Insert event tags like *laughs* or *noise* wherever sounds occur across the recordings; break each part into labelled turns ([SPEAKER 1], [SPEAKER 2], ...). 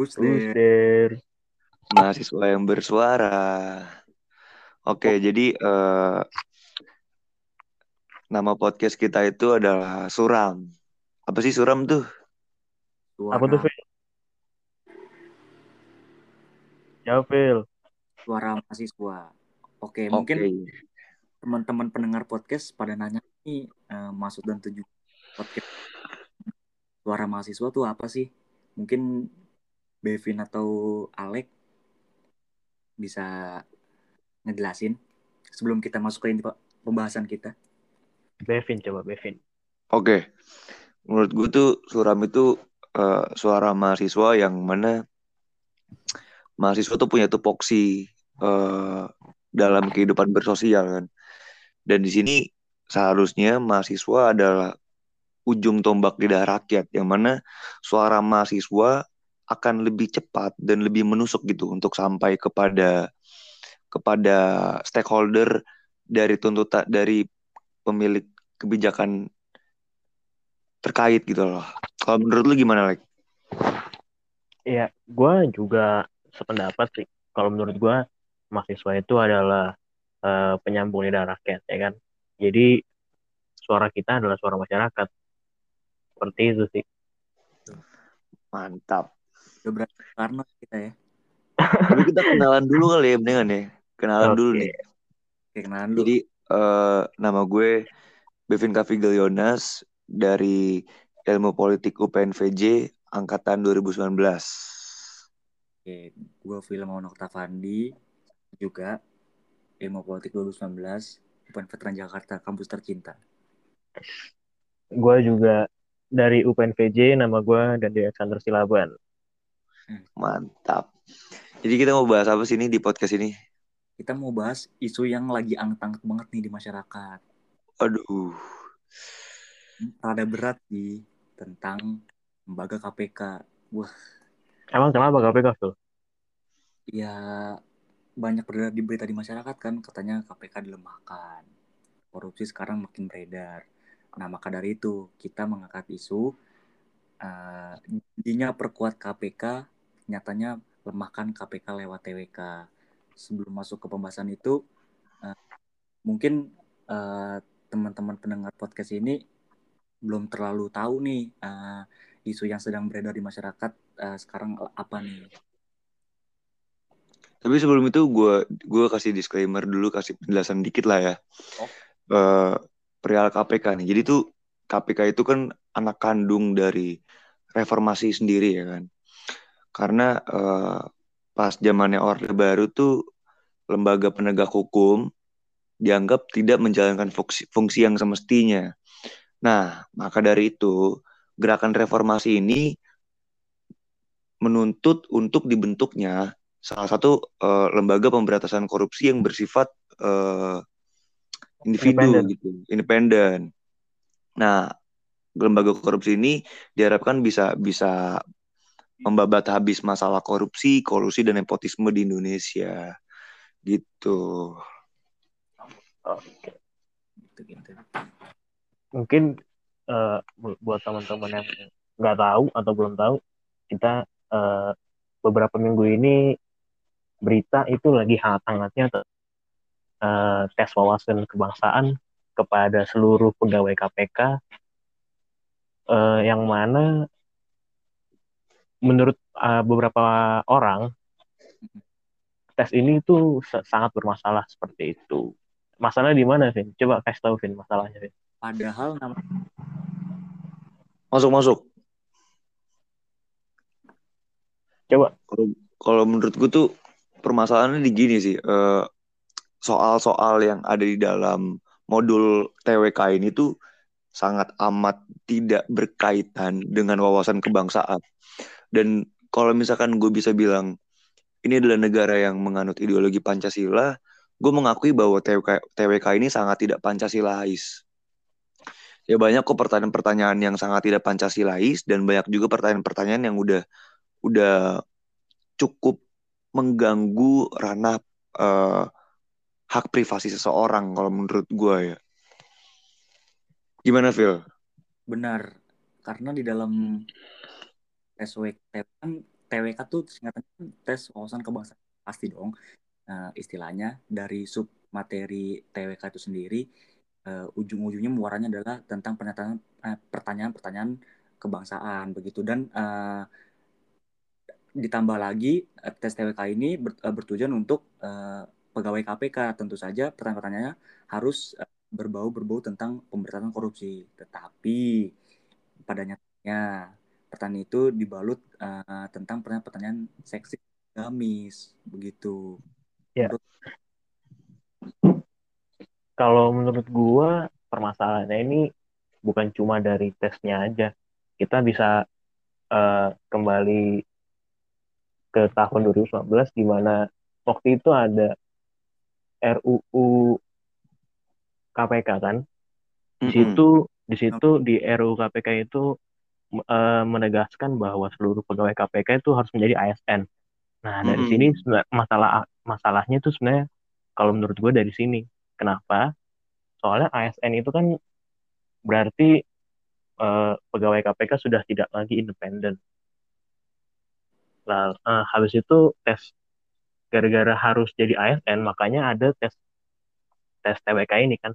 [SPEAKER 1] Who's
[SPEAKER 2] Who's
[SPEAKER 1] there?
[SPEAKER 2] there?
[SPEAKER 3] mahasiswa yang bersuara. Oke, jadi eh, nama podcast kita itu adalah Suram. Apa sih Suram tuh?
[SPEAKER 1] Suara,
[SPEAKER 2] Apa tuh, Phil? Jawab, Phil.
[SPEAKER 1] suara mahasiswa. Oke,
[SPEAKER 3] Oke.
[SPEAKER 1] mungkin teman-teman pendengar podcast pada nanya nih eh, maksud dan tujuan podcast suara mahasiswa tuh apa sih? Mungkin Bevin atau Alek bisa ngejelasin sebelum kita masuk ke pembahasan kita.
[SPEAKER 2] Bevin, coba Bevin.
[SPEAKER 3] Oke, menurut gue tuh suram itu eh, suara mahasiswa yang mana mahasiswa tuh punya tupoksi eh, dalam kehidupan bersosial kan. Dan di sini seharusnya mahasiswa adalah ujung tombak lidah rakyat, yang mana suara mahasiswa akan lebih cepat dan lebih menusuk gitu untuk sampai kepada kepada stakeholder dari tuntutan dari pemilik kebijakan terkait gitu loh. Kalau menurut lu gimana, Lek?
[SPEAKER 2] Iya, gue juga sependapat sih. Kalau menurut gue, mahasiswa itu adalah eh, penyambung lidah rakyat, ya kan? Jadi, suara kita adalah suara masyarakat. Seperti itu sih.
[SPEAKER 3] Mantap.
[SPEAKER 1] Udah berarti karena kita ya.
[SPEAKER 3] Tapi kita kenalan dulu kali ya, mendingan ya. Kenalan dulu
[SPEAKER 2] Oke.
[SPEAKER 3] nih.
[SPEAKER 1] Oke, kenalan dulu.
[SPEAKER 3] Jadi eh, nama gue Bevin Kafigel Yonas dari Ilmu Politik UPNVJ angkatan 2019.
[SPEAKER 1] Oke, gue film Oktavandi juga ilmu politik 2019 UPN Veteran Jakarta kampus tercinta.
[SPEAKER 2] Gue juga dari UPNVJ, nama gue dan Alexander Silaban.
[SPEAKER 3] Mantap. Jadi kita mau bahas apa sih ini di podcast ini?
[SPEAKER 1] Kita mau bahas isu yang lagi anget-anget banget nih di masyarakat.
[SPEAKER 3] Aduh.
[SPEAKER 1] Rada berat sih tentang lembaga KPK. Wah,
[SPEAKER 2] Emang kenapa KPK, Phil?
[SPEAKER 1] ya banyak beredar di berita di masyarakat kan katanya KPK dilemahkan. Korupsi sekarang makin beredar. Nah, maka dari itu kita mengangkat isu intinya perkuat KPK, nyatanya lemahkan KPK lewat TWK. Sebelum masuk ke pembahasan itu, eh, mungkin eh, teman-teman pendengar podcast ini belum terlalu tahu nih eh, isu yang sedang beredar di masyarakat eh, sekarang apa nih?
[SPEAKER 3] Tapi sebelum itu gue gue kasih disclaimer dulu, kasih penjelasan dikit lah ya.
[SPEAKER 1] Oh.
[SPEAKER 3] Eh, perihal KPK nih. Jadi tuh KPK itu kan anak kandung dari reformasi sendiri ya kan. Karena eh, pas zamannya Orde Baru tuh lembaga penegak hukum dianggap tidak menjalankan fungsi, fungsi yang semestinya. Nah, maka dari itu gerakan reformasi ini menuntut untuk dibentuknya salah satu eh, lembaga pemberantasan korupsi yang bersifat eh, individu
[SPEAKER 2] Independen.
[SPEAKER 3] gitu, independen. Nah, lembaga korupsi ini diharapkan bisa bisa membabat habis masalah korupsi, kolusi dan nepotisme di Indonesia. Gitu.
[SPEAKER 2] Oke.
[SPEAKER 1] Gitu, gitu.
[SPEAKER 2] Mungkin eh, bu- buat teman-teman yang nggak tahu atau belum tahu, kita eh, beberapa minggu ini berita itu lagi hangat-hangatnya eh, tes wawasan kebangsaan kepada seluruh pegawai KPK eh, yang mana menurut eh, beberapa orang tes ini tuh sa- sangat bermasalah seperti itu. Masalahnya di mana, Vin? Coba kasih tahu, Vin, masalahnya, Vin.
[SPEAKER 1] Padahal nama
[SPEAKER 3] Masuk masuk.
[SPEAKER 2] Coba.
[SPEAKER 3] Kalau kalau menurut gue tuh permasalahannya di gini sih. eh, soal-soal yang ada di dalam modul TWK ini tuh sangat amat tidak berkaitan dengan wawasan kebangsaan. Dan kalau misalkan gue bisa bilang ini adalah negara yang menganut ideologi Pancasila, gue mengakui bahwa TWK, TWK ini sangat tidak Pancasilais. Ya banyak kok pertanyaan-pertanyaan yang sangat tidak Pancasilais dan banyak juga pertanyaan-pertanyaan yang udah udah cukup mengganggu ranah eh, hak privasi seseorang kalau menurut gue ya. Gimana Phil?
[SPEAKER 1] benar karena di dalam SWK kan TWK tuh singkatannya tes wawasan kebangsaan. Pasti dong. Uh, istilahnya dari sub materi TWK itu sendiri uh, ujung-ujungnya muaranya adalah tentang pernyataan uh, pertanyaan-pertanyaan kebangsaan begitu. Dan uh, ditambah lagi tes TWK ini ber, bertujuan untuk uh, pegawai KPK tentu saja pertanyaan-pertanyaannya harus uh, berbau-berbau tentang pemberantasan korupsi. Tetapi pada nyatanya pertanyaan itu dibalut uh, tentang pertanyaan-pertanyaan seksi gamis begitu.
[SPEAKER 2] Ya. Kalau menurut gua permasalahannya ini bukan cuma dari tesnya aja. Kita bisa uh, kembali ke tahun 2019 di mana waktu itu ada RUU KPK kan? Di situ di situ di RUU KPK itu uh, menegaskan bahwa seluruh pegawai KPK itu harus menjadi ASN. Nah dari mm -hmm. sini masalah masalahnya itu sebenarnya kalau menurut gue dari sini. Kenapa? Soalnya ASN itu kan berarti uh, pegawai KPK sudah tidak lagi independen. Lalu uh, habis itu tes gara-gara harus jadi ASN makanya ada tes tes TWK ini kan.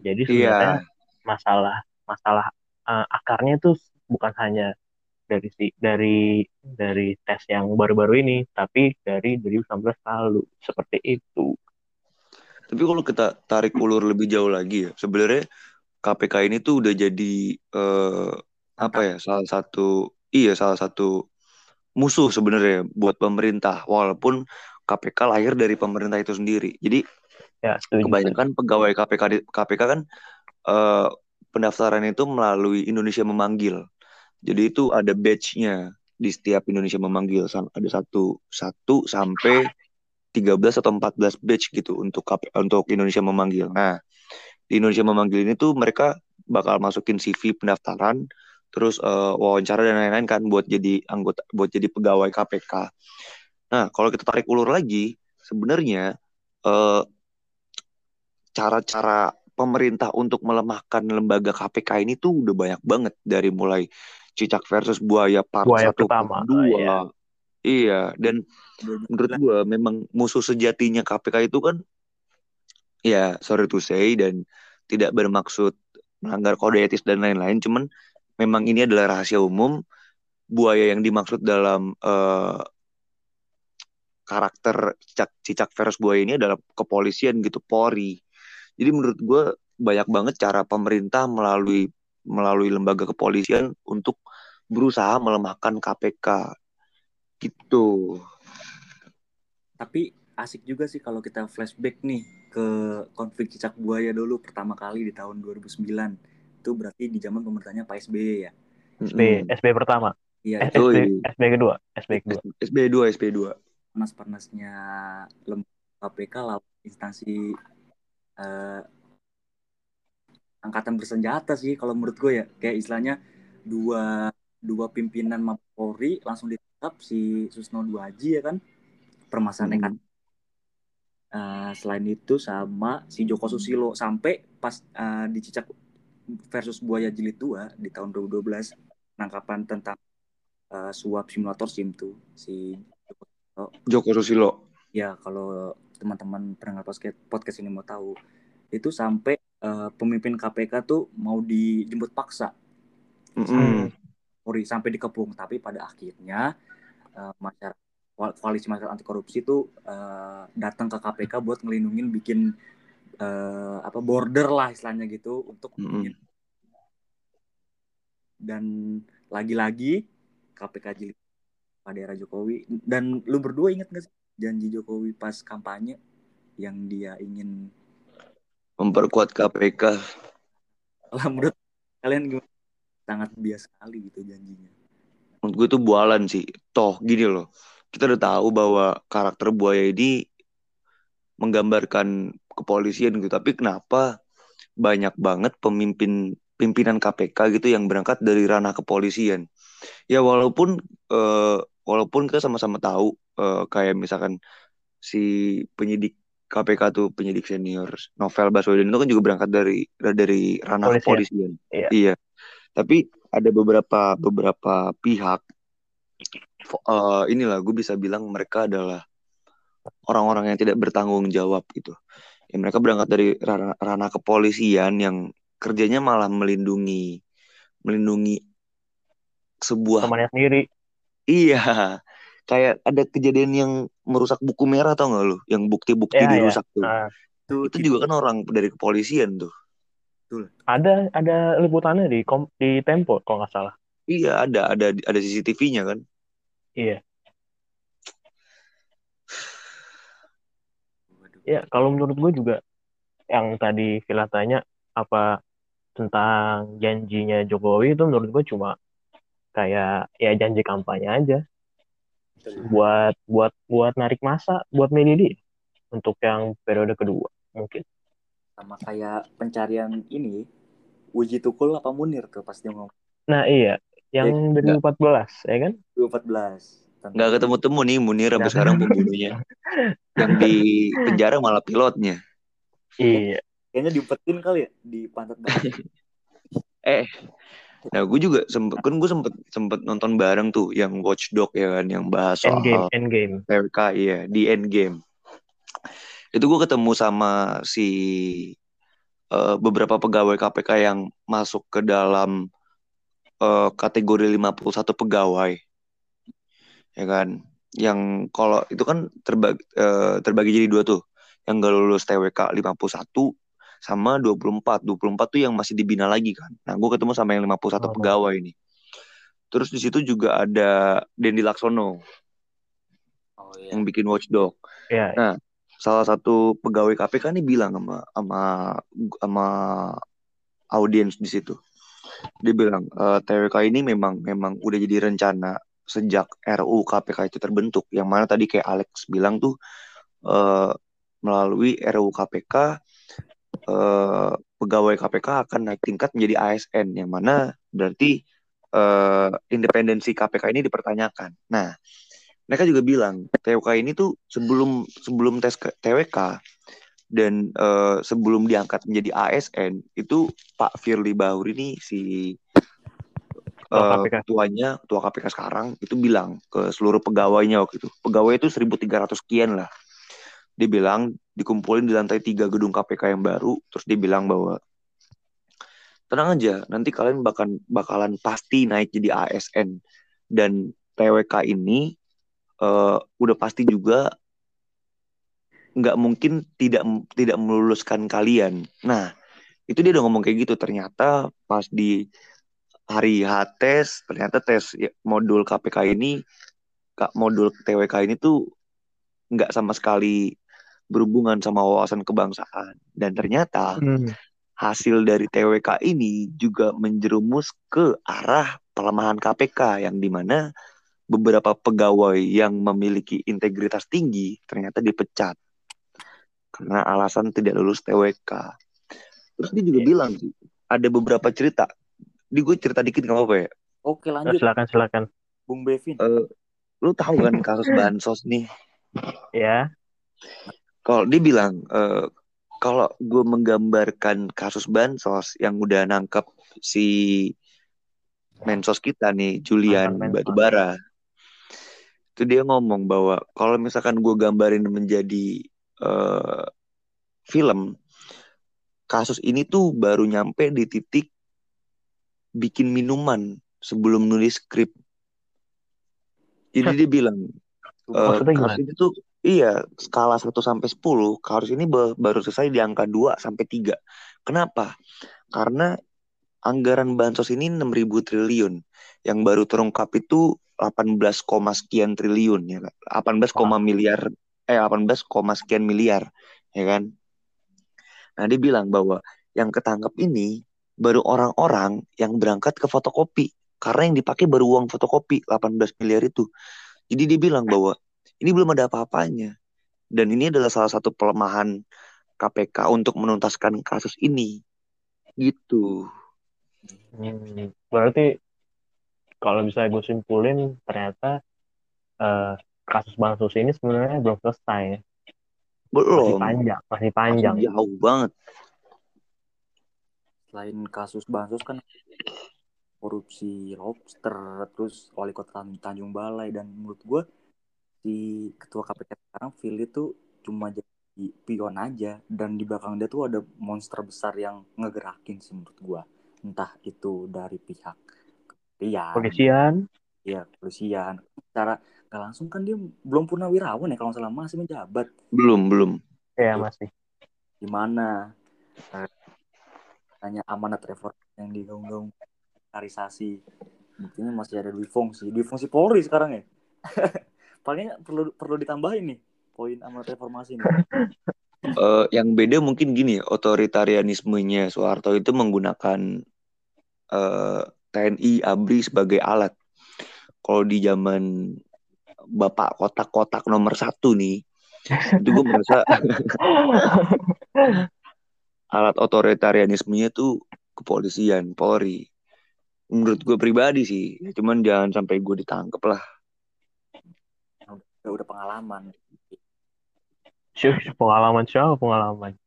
[SPEAKER 2] Jadi iya. sebenarnya yeah. masalah masalah uh, akarnya itu bukan hanya dari si dari dari tes yang baru-baru ini, tapi dari 2019 lalu seperti itu.
[SPEAKER 3] Tapi kalau kita tarik ulur lebih jauh lagi ya, sebenarnya KPK ini tuh udah jadi uh, apa ya salah satu iya salah satu musuh sebenarnya buat pemerintah walaupun KPK lahir dari pemerintah itu sendiri. Jadi ya, kebanyakan pegawai KPK KPK kan uh, pendaftaran itu melalui Indonesia memanggil. Jadi itu ada batch-nya di setiap Indonesia memanggil ada satu satu sampai 13 atau 14 batch gitu untuk untuk Indonesia memanggil. Nah, di Indonesia memanggil ini tuh mereka bakal masukin CV pendaftaran terus uh, wawancara dan lain-lain kan buat jadi anggota buat jadi pegawai KPK. Nah, kalau kita tarik ulur lagi, sebenarnya eh, cara-cara pemerintah untuk melemahkan lembaga KPK ini tuh udah banyak banget dari mulai cicak versus buaya part buaya satu pertama, dua. iya. iya dan menurut gua memang musuh sejatinya KPK itu kan ya sorry to say dan tidak bermaksud melanggar kode etis dan lain-lain cuman memang ini adalah rahasia umum. Buaya yang dimaksud dalam uh, karakter cicak cicak versus buaya ini adalah kepolisian gitu Polri. Jadi menurut gue banyak banget cara pemerintah melalui melalui lembaga kepolisian untuk berusaha melemahkan KPK gitu.
[SPEAKER 1] Tapi asik juga sih kalau kita flashback nih ke konflik cicak buaya dulu pertama kali di tahun 2009. Itu berarti di zaman pemerintahnya Pak SBY ya.
[SPEAKER 2] SB, hmm. SB pertama. Iya, SB, SB kedua, SB kedua.
[SPEAKER 3] SB dua, SB dua.
[SPEAKER 1] Panas-panasnya lembaga KPK lawan instansi uh, angkatan bersenjata sih kalau menurut gue ya kayak istilahnya dua dua pimpinan Mabes Polri langsung ditangkap si Susno Duaji ya kan permasalahan hmm. uh, selain itu sama si Joko Susilo sampai pas uh, dicicak versus Buaya Jilid 2 di tahun 2012 penangkapan tentang uh, suap simulator SIM tuh si
[SPEAKER 3] Joko Susilo. Joko Susilo.
[SPEAKER 1] Ya kalau teman-teman pendengar podcast podcast ini mau tahu itu sampai uh, pemimpin KPK tuh mau dijemput paksa mm -hmm. Sampai dikepung tapi pada akhirnya uh, masyarakat koalisi masyarakat anti korupsi itu uh, datang ke KPK buat ngelindungin bikin uh, apa border lah istilahnya gitu untuk mm -hmm. dan lagi-lagi KPK jilid pada era Jokowi dan lu berdua inget gak sih janji Jokowi pas kampanye yang dia ingin
[SPEAKER 3] memperkuat KPK.
[SPEAKER 1] Lah menurut kalian gimana? Sangat biasa sekali gitu janjinya.
[SPEAKER 3] Menurut gue tuh bualan sih. Toh gini loh. Kita udah tahu bahwa karakter buaya ini menggambarkan kepolisian gitu. Tapi kenapa banyak banget pemimpin pimpinan KPK gitu yang berangkat dari ranah kepolisian. Ya walaupun uh, walaupun kita sama-sama tahu uh, kayak misalkan si penyidik KPK tuh penyidik senior novel Baswedan itu kan juga berangkat dari dari ranah Polisi, kepolisian. Iya. iya. Tapi ada beberapa beberapa pihak uh, inilah gue bisa bilang mereka adalah orang-orang yang tidak bertanggung jawab gitu. Ya, mereka berangkat dari ranah, ranah kepolisian yang kerjanya malah melindungi melindungi sebuah
[SPEAKER 2] temannya sendiri.
[SPEAKER 3] Iya, kayak ada kejadian yang merusak buku merah tau gak lu? Yang bukti-bukti
[SPEAKER 2] Ya, ya.
[SPEAKER 3] dirusak tuh.
[SPEAKER 2] Nah,
[SPEAKER 1] Itu,
[SPEAKER 3] Itu juga kan orang dari kepolisian tuh.
[SPEAKER 2] Ada ada liputannya di kom, di Tempo kalau nggak salah.
[SPEAKER 3] Iya, ada ada ada CCTV-nya kan.
[SPEAKER 2] Iya. Ya, kalau menurut gue juga yang tadi Villa tanya apa tentang janjinya Jokowi itu menurut gue cuma kayak ya janji kampanye aja
[SPEAKER 1] Betul.
[SPEAKER 2] buat buat buat narik masa buat milih dia untuk yang periode kedua mungkin.
[SPEAKER 1] Sama kayak pencarian ini, uji tukul apa Munir tuh pas dia ngomong
[SPEAKER 2] Nah iya, yang
[SPEAKER 3] Ya,
[SPEAKER 2] 2014 ya kan?
[SPEAKER 1] 2014. Tentang-
[SPEAKER 3] Nggak ketemu-temu nih Munir sampai
[SPEAKER 2] Nggak.
[SPEAKER 3] sekarang pembunuhnya. yang di penjara malah pilotnya.
[SPEAKER 2] Iya.
[SPEAKER 1] Kayaknya diumpetin kali ya di pantat. *laughs*
[SPEAKER 3] Eh, nah gue juga sempet kan gue sempet sempet nonton bareng tuh yang Watchdog ya kan yang bahas soal
[SPEAKER 2] Endgame, endgame.
[SPEAKER 3] PWK iya di Endgame. Itu gue ketemu sama si eh, beberapa pegawai KPK yang masuk ke dalam eh, kategori 51 pegawai. Ya kan? Yang kalau itu kan terbagi eh, terbagi jadi dua tuh. Yang gak lulus TWK 51 sama 24. 24 tuh yang masih dibina lagi kan. Nah, gue ketemu sama yang 51
[SPEAKER 2] Oh.
[SPEAKER 3] pegawai ini. Terus di situ juga ada Dendi Laksono
[SPEAKER 1] Oh iya.
[SPEAKER 3] yang bikin Watchdog.
[SPEAKER 2] Ya,
[SPEAKER 3] Salah satu pegawai KPK nih bilang sama sama sama audiens di situ. Dia bilang e, TWK ini memang memang udah jadi rencana sejak RUU KPK itu terbentuk. Yang mana tadi kayak Alex bilang tuh eh, melalui RUU KPK eh, pegawai KPK akan naik tingkat menjadi ASN yang mana berarti eh, independensi KPK ini dipertanyakan. Nah, mereka juga bilang TWK ini tuh sebelum sebelum tes ke TWK dan eh, sebelum diangkat menjadi ASN itu Pak Firly Bahuri ini si
[SPEAKER 2] Ketua
[SPEAKER 3] eh,
[SPEAKER 2] KPK.
[SPEAKER 3] ketuanya ketua KPK sekarang itu bilang ke seluruh pegawainya waktu itu. Pegawai itu 1.300 sekian lah. Dia bilang dikumpulin di lantai tiga gedung KPK yang baru terus dia bilang bahwa tenang aja nanti kalian bakalan bakalan pasti naik jadi ASN dan TWK ini eh, udah pasti juga nggak mungkin tidak tidak meluluskan kalian. Nah itu dia udah ngomong kayak gitu. Ternyata pas di hari H tes ternyata tes ya, modul KPK ini kak modul TWK ini tuh nggak sama sekali berhubungan sama wawasan kebangsaan. Dan ternyata
[SPEAKER 2] Hmm.
[SPEAKER 3] hasil dari TWK ini juga menjerumus ke arah pelemahan KPK yang di mana beberapa pegawai yang memiliki integritas tinggi ternyata dipecat karena alasan tidak lulus TWK. Terus dia juga bilang sih ada beberapa cerita. Di gue cerita dikit nggak apa-apa ya.
[SPEAKER 1] Oke
[SPEAKER 2] Oh,
[SPEAKER 1] lanjut
[SPEAKER 2] silakan silakan.
[SPEAKER 1] Bung Bevin.
[SPEAKER 3] Eh, lu tahu kan kasus bansos nih?
[SPEAKER 2] Ya.
[SPEAKER 3] Kalau dia bilang eh, kalau gue menggambarkan kasus bansos yang udah nangkep si mensos kita nih Julian. Batubara itu dia ngomong bahwa kalau misalkan gue gambarin menjadi eh, film kasus ini tuh baru nyampe di titik bikin minuman sebelum nulis skrip. Jadi dia bilang kasus
[SPEAKER 2] gimana?
[SPEAKER 3] ini tuh iya skala 1 sampai 10 kasus ini ba- baru selesai di angka 2 sampai 3 kenapa? Karena anggaran bansos ini 6.000 triliun. Yang baru terungkap itu 18, koma sekian triliun ya kan? 18, koma miliar eh 18, koma sekian miliar ya kan? Nah dia bilang bahwa yang ketangkep ini baru orang-orang yang berangkat ke fotokopi karena yang dipakai baru uang fotokopi 18 miliar itu. Jadi dia bilang bahwa ini belum ada apa-apanya. Dan ini adalah salah satu pelemahan KPK untuk menuntaskan kasus ini. Gitu.
[SPEAKER 2] Hmm, berarti kalau bisa gue simpulin ternyata eh, kasus bansos ini sebenarnya belum selesai ya. Masih
[SPEAKER 3] belum
[SPEAKER 2] panjang, masih
[SPEAKER 3] Masih
[SPEAKER 2] panjang.
[SPEAKER 3] jauh banget
[SPEAKER 1] Selain kasus bansos kan korupsi lobster terus wali kota Tan- Tanjung Balai dan menurut gue si ketua KPK sekarang Philly tuh cuma jadi pion aja dan di belakang dia tuh ada monster besar yang ngegerakin sih menurut gue entah itu dari pihak kepolisian
[SPEAKER 2] polisian.
[SPEAKER 1] Ya kepolisian secara nggak langsung kan dia belum purnawirawan ya kalau nggak salah masih menjabat.
[SPEAKER 3] Belum, belum.
[SPEAKER 2] ya masih.
[SPEAKER 1] Di mana eh, hanya amanat reform yang digaung-gaung karisasi buktinya masih ada dui fungsi dui fungsi Polri sekarang ya. *laughs* Palingnya perlu perlu ditambahin nih poin amanat reformasi nih *laughs*
[SPEAKER 3] Eh, yang beda mungkin gini, otoritarianismenya Soeharto itu menggunakan eh, TNI ABRI sebagai alat. Kalau di zaman Bapak kotak-kotak nomor satu nih, itu gue merasa *laughs* alat otoritarianismenya tuh kepolisian, Polri. Menurut gue pribadi sih, cuman jangan sampai gue ditangkep lah.
[SPEAKER 1] udah, udah pengalaman
[SPEAKER 2] Syuh, pengalaman siapa pengalaman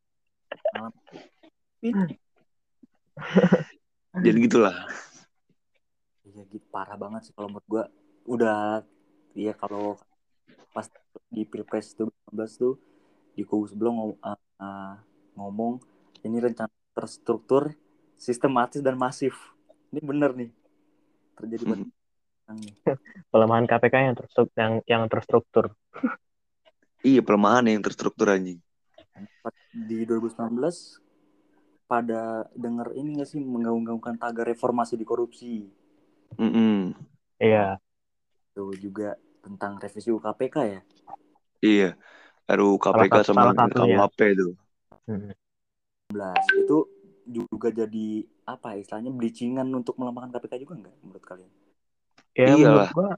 [SPEAKER 3] Jadi gitulah.
[SPEAKER 1] Iya gitu. Parah banget sih kalau menurut gua. Udah ya kalau pas di pilpres 2019 tuh di kubu sebelum ngom- eh, eh, ngomong ini rencana terstruktur sistematis dan masif. Ini bener nih. Terjadi
[SPEAKER 3] Hmm.
[SPEAKER 2] pelemahan KPK yang terstruktur yang yang terstruktur.
[SPEAKER 3] Iya pelemahan yang terstruktur anjing.
[SPEAKER 1] di 2019 pada denger ini gak sih menggaung-gaungkan tagar reformasi di korupsi
[SPEAKER 3] Mm-mm.
[SPEAKER 2] iya
[SPEAKER 1] itu juga tentang revisi UKPK ya
[SPEAKER 3] Iya. RUU KPK sama. KUHP tuh.
[SPEAKER 2] Mm.
[SPEAKER 1] 11 itu juga jadi apa ya, istilahnya belicingan untuk melemahkan KPK juga nggak menurut kalian?
[SPEAKER 2] ya
[SPEAKER 3] Iyalah.
[SPEAKER 2] menurut gua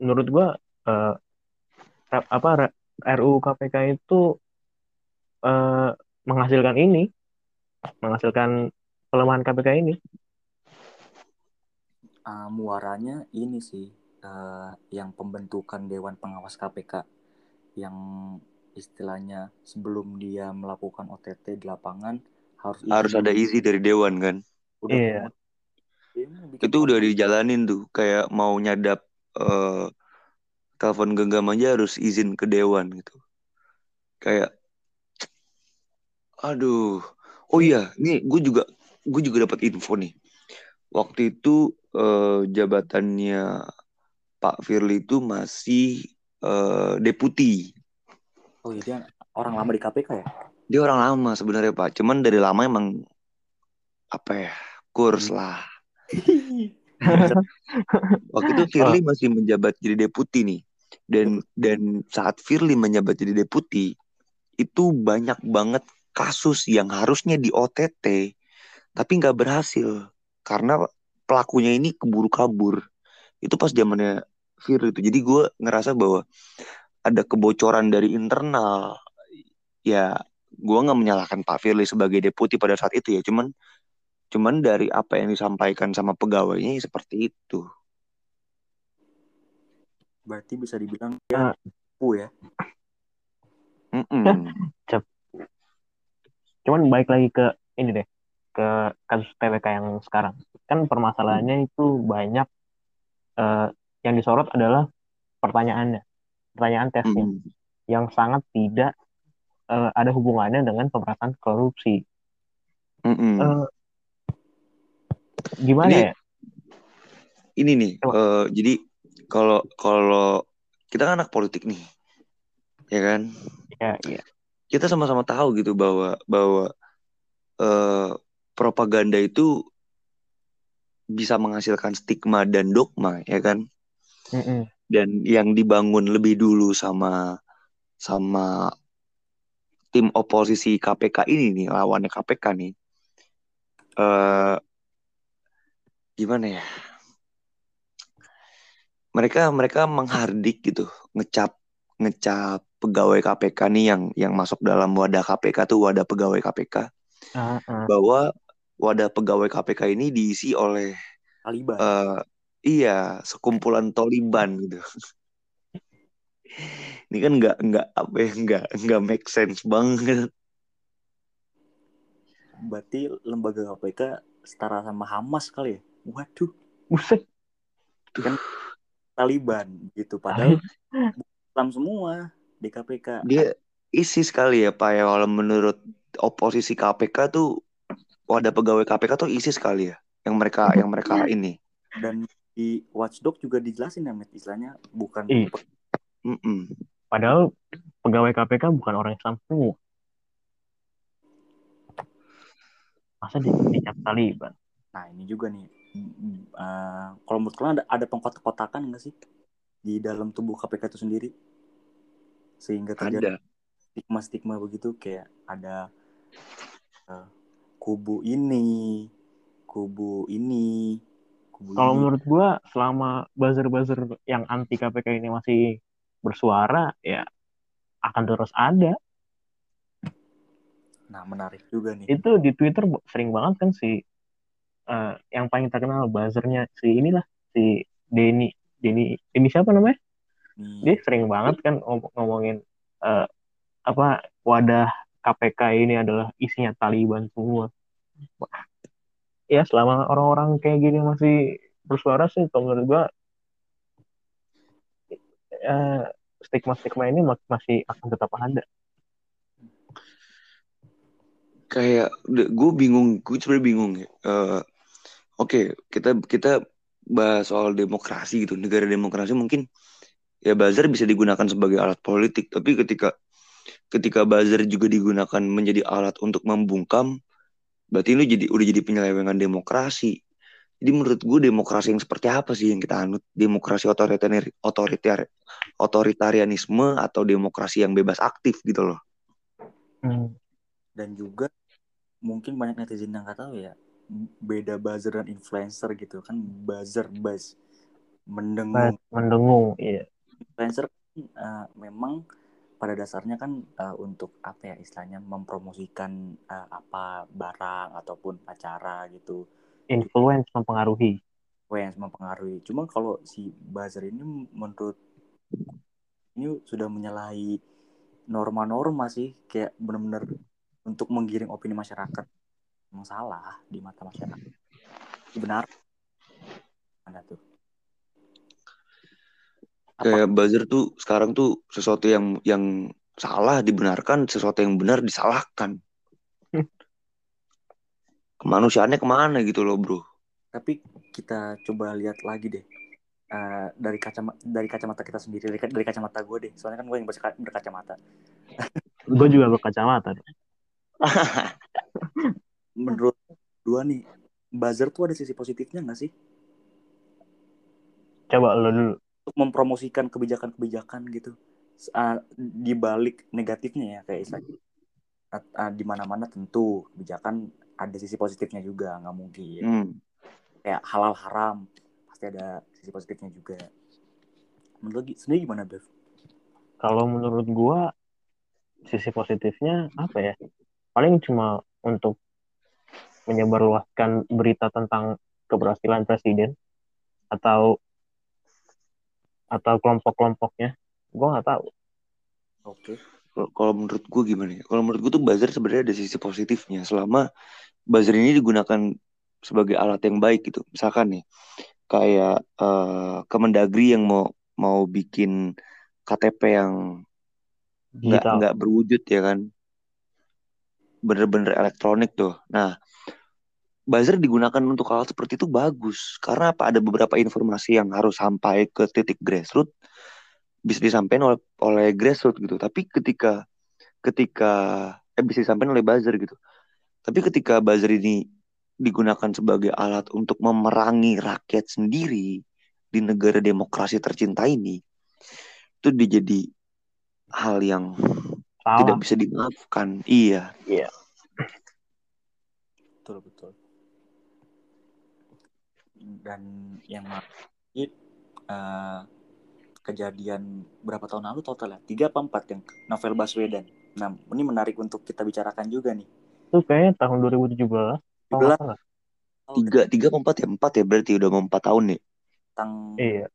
[SPEAKER 2] menurut gua eh, ra- apa RUU KPK itu eh, menghasilkan ini menghasilkan pelemahan KPK ini
[SPEAKER 1] Ah, muaranya ini sih eh, yang pembentukan Dewan Pengawas KPK yang istilahnya sebelum dia melakukan OTT di lapangan harus
[SPEAKER 3] Harus ada izin dari dewan kan.
[SPEAKER 1] udah
[SPEAKER 2] Iya.
[SPEAKER 1] Mau bikin
[SPEAKER 3] Itu udah dijalanin tuh. Kayak mau nyadap eh, telepon genggam aja harus izin ke dewan gitu. Kayak, aduh. Oh iya, nih gue juga gue juga dapat info nih. Waktu itu eh, jabatannya Pak Firly itu masih eh, deputi.
[SPEAKER 1] Oh iya dia orang lama di KPK ya?
[SPEAKER 3] Dia orang lama sebenarnya Pak. Cuman dari lama emang apa ya kurs lah. *laughs* Waktu itu Firly masih menjabat jadi deputi nih. Dan dan saat Firly menjabat jadi deputi itu banyak banget kasus yang harusnya di OTT tapi nggak berhasil karena pelakunya ini keburu kabur. Itu pas zamannya Firly itu. Jadi gue ngerasa bahwa ada kebocoran dari internal. Ya gue nggak menyalahkan Pak Firly sebagai deputi pada saat itu ya. Cuman cuman dari apa yang disampaikan sama pegawainya ya seperti itu.
[SPEAKER 1] Berarti bisa dibilang dia
[SPEAKER 2] Ah.
[SPEAKER 1] pu ya.
[SPEAKER 3] Mm-mm.
[SPEAKER 2] cuman baik lagi ke ini deh ke kasus TWK yang sekarang kan permasalahannya itu banyak eh, yang disorot adalah pertanyaannya pertanyaan tesnya
[SPEAKER 3] Mm-mm.
[SPEAKER 2] yang sangat tidak eh, ada hubungannya dengan pemerintahan korupsi. Eh, gimana
[SPEAKER 3] Ini-
[SPEAKER 2] ya
[SPEAKER 3] Ini nih,
[SPEAKER 2] Coba.
[SPEAKER 3] eh, jadi kalau kalau kita kan anak politik nih, ya kan?
[SPEAKER 2] ya, ya.
[SPEAKER 3] Kita sama-sama tahu gitu bahwa bahwa eh, propaganda itu bisa menghasilkan stigma dan dogma, ya kan?
[SPEAKER 2] Mm-mm.
[SPEAKER 3] Dan yang dibangun lebih dulu sama sama tim oposisi KPK ini nih, lawannya KPK nih, eh gimana ya? Mereka mereka menghardik gitu, ngecap ngecap pegawai KPK nih yang yang masuk dalam wadah KPK tuh wadah pegawai KPK
[SPEAKER 2] Ah, ah.
[SPEAKER 3] bahwa wadah pegawai KPK ini diisi oleh
[SPEAKER 1] Taliban.
[SPEAKER 3] eh iya sekumpulan Taliban gitu. *laughs* Ini kan nggak nggak apa ya nggak nggak make sense banget.
[SPEAKER 1] Berarti lembaga KPK setara sama Hamas kali ya? Waduh.
[SPEAKER 2] Buset.
[SPEAKER 1] Kan Taliban gitu padahal *laughs* Islam semua di KPK.
[SPEAKER 3] Dia isi sekali ya Pak ya kalau menurut oposisi KPK tuh wadah pegawai KPK tuh isi sekali ya yang mereka yang mereka ini.
[SPEAKER 1] Dan di Watchdog juga dijelasin ya, istilahnya bukan
[SPEAKER 2] Ih.
[SPEAKER 3] Mm-mm.
[SPEAKER 2] Padahal pegawai KPK bukan orang Islam semua. Masa di dicap Taliban?
[SPEAKER 1] Nah ini juga nih, mm, eh, kalau menurut kalian ada, ada pengkotak-kotakan nggak sih di dalam tubuh KPK itu sendiri? Sehingga terjadi
[SPEAKER 3] Ada.
[SPEAKER 1] stigma-stigma begitu kayak ada eh, kubu ini, kubu ini, kubu
[SPEAKER 2] Kalau
[SPEAKER 1] ini.
[SPEAKER 2] menurut gua selama buzzer-buzzer yang anti KPK ini masih bersuara, ya akan terus ada.
[SPEAKER 1] Nah menarik juga nih.
[SPEAKER 2] Itu di Twitter sering banget kan si eh, yang paling terkenal buzzernya si inilah si Denny Denny ini siapa namanya?
[SPEAKER 1] Nih,
[SPEAKER 2] Dia sering banget kan ngom- ngomongin eh, apa wadah KPK ini adalah isinya Taliban semua. Ya selama orang-orang kayak gini masih bersuara sih, kalau menurut gua eh, stigma-stigma ini ma- masih akan tetap ada.
[SPEAKER 3] Kayak gue bingung, gue sebenarnya bingung ya. Eh, Oke, kita kita bahas soal demokrasi gitu, negara demokrasi mungkin ya buzzer bisa digunakan sebagai alat politik, tapi ketika ketika buzzer juga digunakan menjadi alat untuk membungkam, berarti ini jadi udah jadi penyelewengan demokrasi. Jadi menurut gue demokrasi yang seperti apa sih yang kita anut? Demokrasi otoriter otoriter otoritarianisme atau demokrasi yang bebas aktif gitu loh.
[SPEAKER 2] Hmm.
[SPEAKER 1] dan juga mungkin banyak netizen yang nggak tahu ya beda buzzer dan influencer gitu kan buzzer buzz mendengung
[SPEAKER 2] Mendengung, iya.
[SPEAKER 1] influencer kan, eh, memang pada dasarnya kan eh, untuk apa ya istilahnya mempromosikan eh, apa barang ataupun acara gitu.
[SPEAKER 2] Influence mempengaruhi.
[SPEAKER 1] yang mempengaruhi. Cuma kalau si buzzer ini menurut ini sudah menyalahi norma-norma sih kayak benar-benar untuk menggiring opini masyarakat. Emang salah di mata masyarakat. Benar? Mana tuh apa
[SPEAKER 3] Kayak buzzer tuh sekarang tuh sesuatu yang yang salah dibenarkan, sesuatu yang benar disalahkan. *laughs* Kemanusiaannya ke mana gitu loh bro?
[SPEAKER 1] tapi kita coba lihat lagi deh Eh, dari kacamata dari kacamata kita sendiri dari, dari kacamata gue deh soalnya kan gue yang berka- berkacamata *laughs*
[SPEAKER 2] Gue juga berkacamata. *laughs*
[SPEAKER 1] menurut dua nih buzzer tuh ada sisi positifnya nggak sih
[SPEAKER 2] Coba lo dulu.
[SPEAKER 1] Untuk mempromosikan kebijakan-kebijakan gitu uh, di balik negatifnya ya kayak istilahnya uh, di mana-mana tentu kebijakan ada sisi positifnya juga nggak mungkin
[SPEAKER 3] Hmm.
[SPEAKER 1] kayak halal haram pasti ada sisi positifnya juga menurut sendiri gimana Bev?
[SPEAKER 2] Kalau menurut gua sisi positifnya apa ya? Paling cuma untuk menyebarluaskan berita tentang keberhasilan presiden atau atau kelompok-kelompoknya. Gua nggak tahu.
[SPEAKER 1] Oke
[SPEAKER 3] Kalau- Kalau menurut gue gimana ya? Kalau menurut gue tuh buzzer sebenarnya ada sisi positifnya selama buzzer ini digunakan sebagai alat yang baik gitu. Misalkan nih kayak eh, Kemendagri yang mau mau bikin KTP yang nggak nggak berwujud ya kan bener-bener elektronik tuh nah buzzer digunakan untuk hal seperti itu bagus karena apa ada beberapa informasi yang harus sampai ke titik grassroots bisa disampaikan oleh oleh grassroots gitu tapi ketika ketika eh bisa disampaikan oleh buzzer gitu tapi ketika buzzer ini digunakan sebagai alat untuk memerangi rakyat sendiri di negara demokrasi tercinta ini itu dijadi hal yang tidak
[SPEAKER 2] Salah.
[SPEAKER 3] bisa dimaafkan. Iya.
[SPEAKER 1] betul betul dan yang menarik eh, kejadian berapa tahun lalu total ya tiga apa empat yang novel Baswedan nah ini menarik untuk kita bicarakan juga nih
[SPEAKER 2] Itu kayaknya tahun 2017. Kalau nggak
[SPEAKER 1] 17
[SPEAKER 2] salah.
[SPEAKER 3] Tiga, tiga apa empat ya? Empat ya berarti udah mau empat tahun nih.
[SPEAKER 1] tentang
[SPEAKER 2] Iya.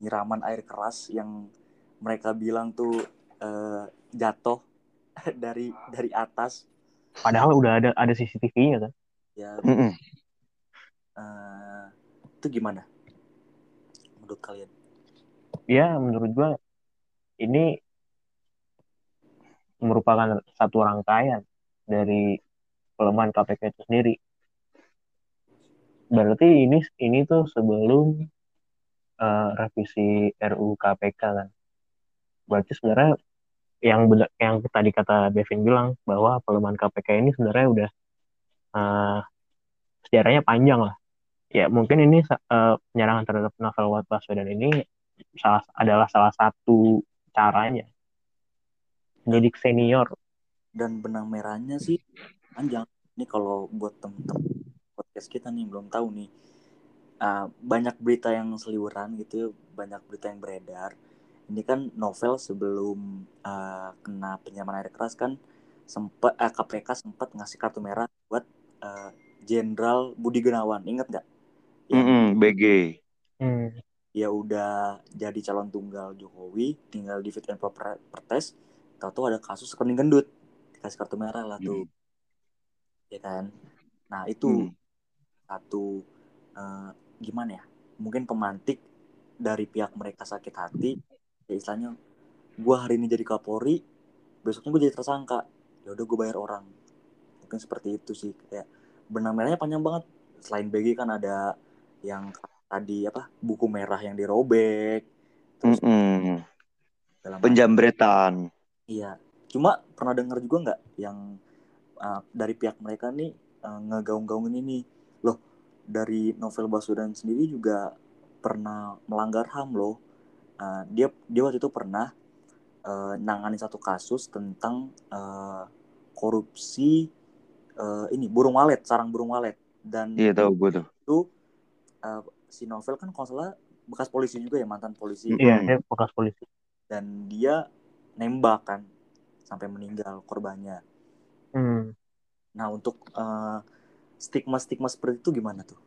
[SPEAKER 1] nyiraman air keras yang mereka bilang tuh eh, jatuh *laughs* dari dari atas
[SPEAKER 2] Padahal udah ada ada CCTV-nya kan.
[SPEAKER 1] ya
[SPEAKER 3] Mm-mm.
[SPEAKER 1] Eh, itu gimana? Menurut kalian?
[SPEAKER 2] Ya menurut gua ini merupakan satu rangkaian dari pelemahan KPK itu sendiri. Berarti ini ini tuh sebelum uh, revisi RUU KPK kan? Berarti sebenarnya yang yang tadi kata Bevin bilang bahwa pelemahan KPK ini sebenarnya udah uh, sejarahnya panjang lah ya mungkin ini uh, penyerangan terhadap novel Baswedan ini salah adalah salah satu caranya menjadi senior.
[SPEAKER 1] Dan benang merahnya sih panjang. Ini kalau buat temen-temen podcast kita nih belum tahu nih uh, banyak berita yang seliweran gitu banyak berita yang beredar. Ini kan novel sebelum uh, kena penyiraman air keras kan sempat uh, KPK sempat ngasih kartu merah buat Jenderal uh, Budi Gunawan. Inget nggak?
[SPEAKER 3] Mm -hmm, BG.
[SPEAKER 2] Hmm.
[SPEAKER 1] Ya udah jadi calon tunggal Jokowi tinggal di fit and proper test. Tahu tuh ada kasus rekening gendut dikasih kartu merah lah tuh. Hmm. ya kan? Nah itu hmm. satu uh, gimana ya? Mungkin pemantik dari pihak mereka sakit hati. Ya istilahnya gue hari ini jadi kapolri besoknya gue jadi tersangka. Ya udah gue bayar orang. Mungkin seperti itu sih. Kayak benang merahnya panjang banget. Selain BG kan ada yang tadi apa buku merah yang dirobek
[SPEAKER 3] terus mm -mm. penjambretan.
[SPEAKER 1] Iya. Cuma pernah dengar juga nggak yang uh, dari pihak mereka nih uh, ngegaung-gaungin ini? Loh dari novel Baswedan sendiri juga pernah melanggar ham loh. Uh, dia dia waktu itu pernah uh, nangani satu kasus tentang uh, korupsi uh, ini burung walet sarang burung walet. Dan
[SPEAKER 3] iya tahu gue tuh.
[SPEAKER 1] itu uh, si novel kan kalau salah bekas polisi juga ya mantan polisi.
[SPEAKER 2] Iya hmm. bekas polisi.
[SPEAKER 1] Dan dia nembak kan sampai meninggal korbannya.
[SPEAKER 2] Hmm.
[SPEAKER 1] nah untuk uh, stigma stigma seperti itu gimana tuh?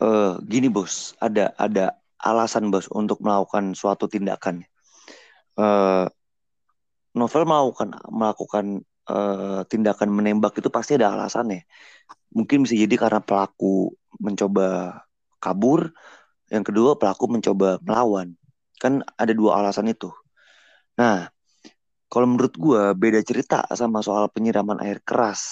[SPEAKER 3] Uh, gini bos. Ada ada alasan bos untuk melakukan suatu tindakan. Uh, novel melakukan melakukan uh, tindakan menembak itu pasti ada alasannya mungkin bisa jadi karena pelaku mencoba kabur, yang kedua pelaku mencoba melawan. Kan ada dua alasan itu. Nah, kalau menurut gue beda cerita sama soal penyiraman air keras.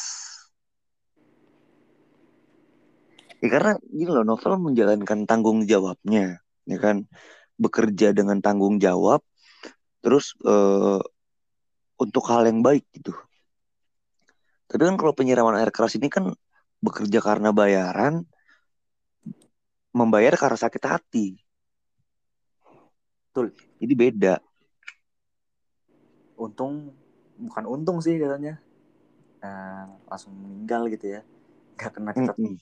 [SPEAKER 3] Ya karena gini loh, novel menjalankan tanggung jawabnya, ya kan, bekerja dengan tanggung jawab, terus uh, untuk hal yang baik gitu. Tapi kan kalau penyiraman air keras ini kan bekerja karena bayaran, membayar karena sakit hati.
[SPEAKER 1] Betul.
[SPEAKER 3] Jadi beda.
[SPEAKER 1] Untung bukan untung sih katanya. Nah, langsung meninggal gitu ya. Gak kena kita. Mm -hmm.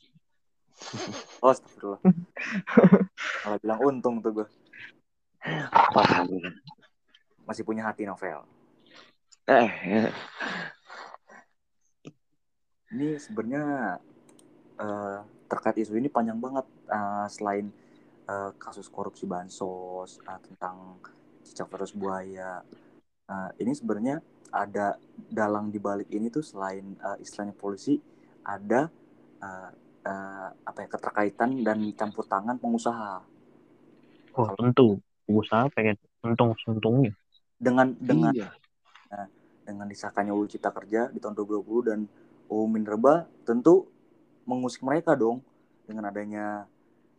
[SPEAKER 1] *laughs* Oh, astagfirullah. *laughs* Malah bilang untung tuh gue. Masih punya hati novel.
[SPEAKER 3] Eh,
[SPEAKER 1] ini sebenarnya uh, terkait isu ini panjang banget uh, selain uh, kasus korupsi bansos uh, tentang cicak versus buaya. Uh, ini sebenarnya ada dalang di balik ini tuh selain uh, istilahnya polisi ada uh, uh, apa ya keterkaitan dan campur tangan pengusaha.
[SPEAKER 2] Oh tentu. Pengusaha pengen untung untungnya
[SPEAKER 1] dengan dengan iya. uh, dengan disahkannya UU Cipta Kerja di tahun 2020 dan UU Minerba tentu mengusik mereka dong dengan adanya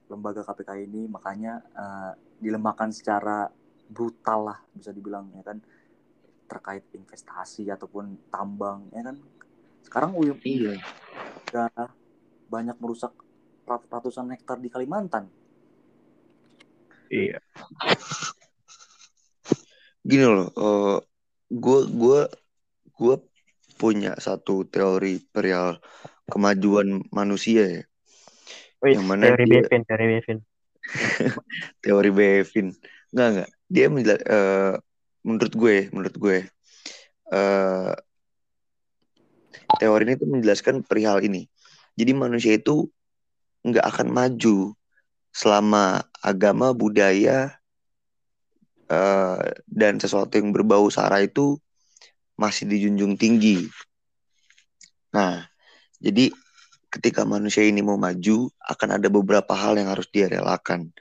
[SPEAKER 1] lembaga KPK ini. Makanya uh, dilemahkan secara brutal lah bisa dibilang ya kan terkait investasi ataupun tambang ya kan. Sekarang UU
[SPEAKER 3] iya.
[SPEAKER 1] sudah banyak merusak ratusan hektar di Kalimantan.
[SPEAKER 2] Iya.
[SPEAKER 3] Gini loh uh, gue gue gue punya satu teori perihal kemajuan manusia ya.
[SPEAKER 2] Wih, yang mana teori dia... Bevin, teori Bevin. *laughs*
[SPEAKER 3] teori Bevin. Enggak, enggak. Dia menjelas, uh, menurut gue, menurut gue uh, teori ini tuh menjelaskan perihal ini. Jadi manusia itu nggak akan maju selama agama, budaya, uh, dan sesuatu yang berbau sara itu masih dijunjung tinggi. Nah, jadi ketika manusia ini mau maju akan ada beberapa hal yang harus dia relakan.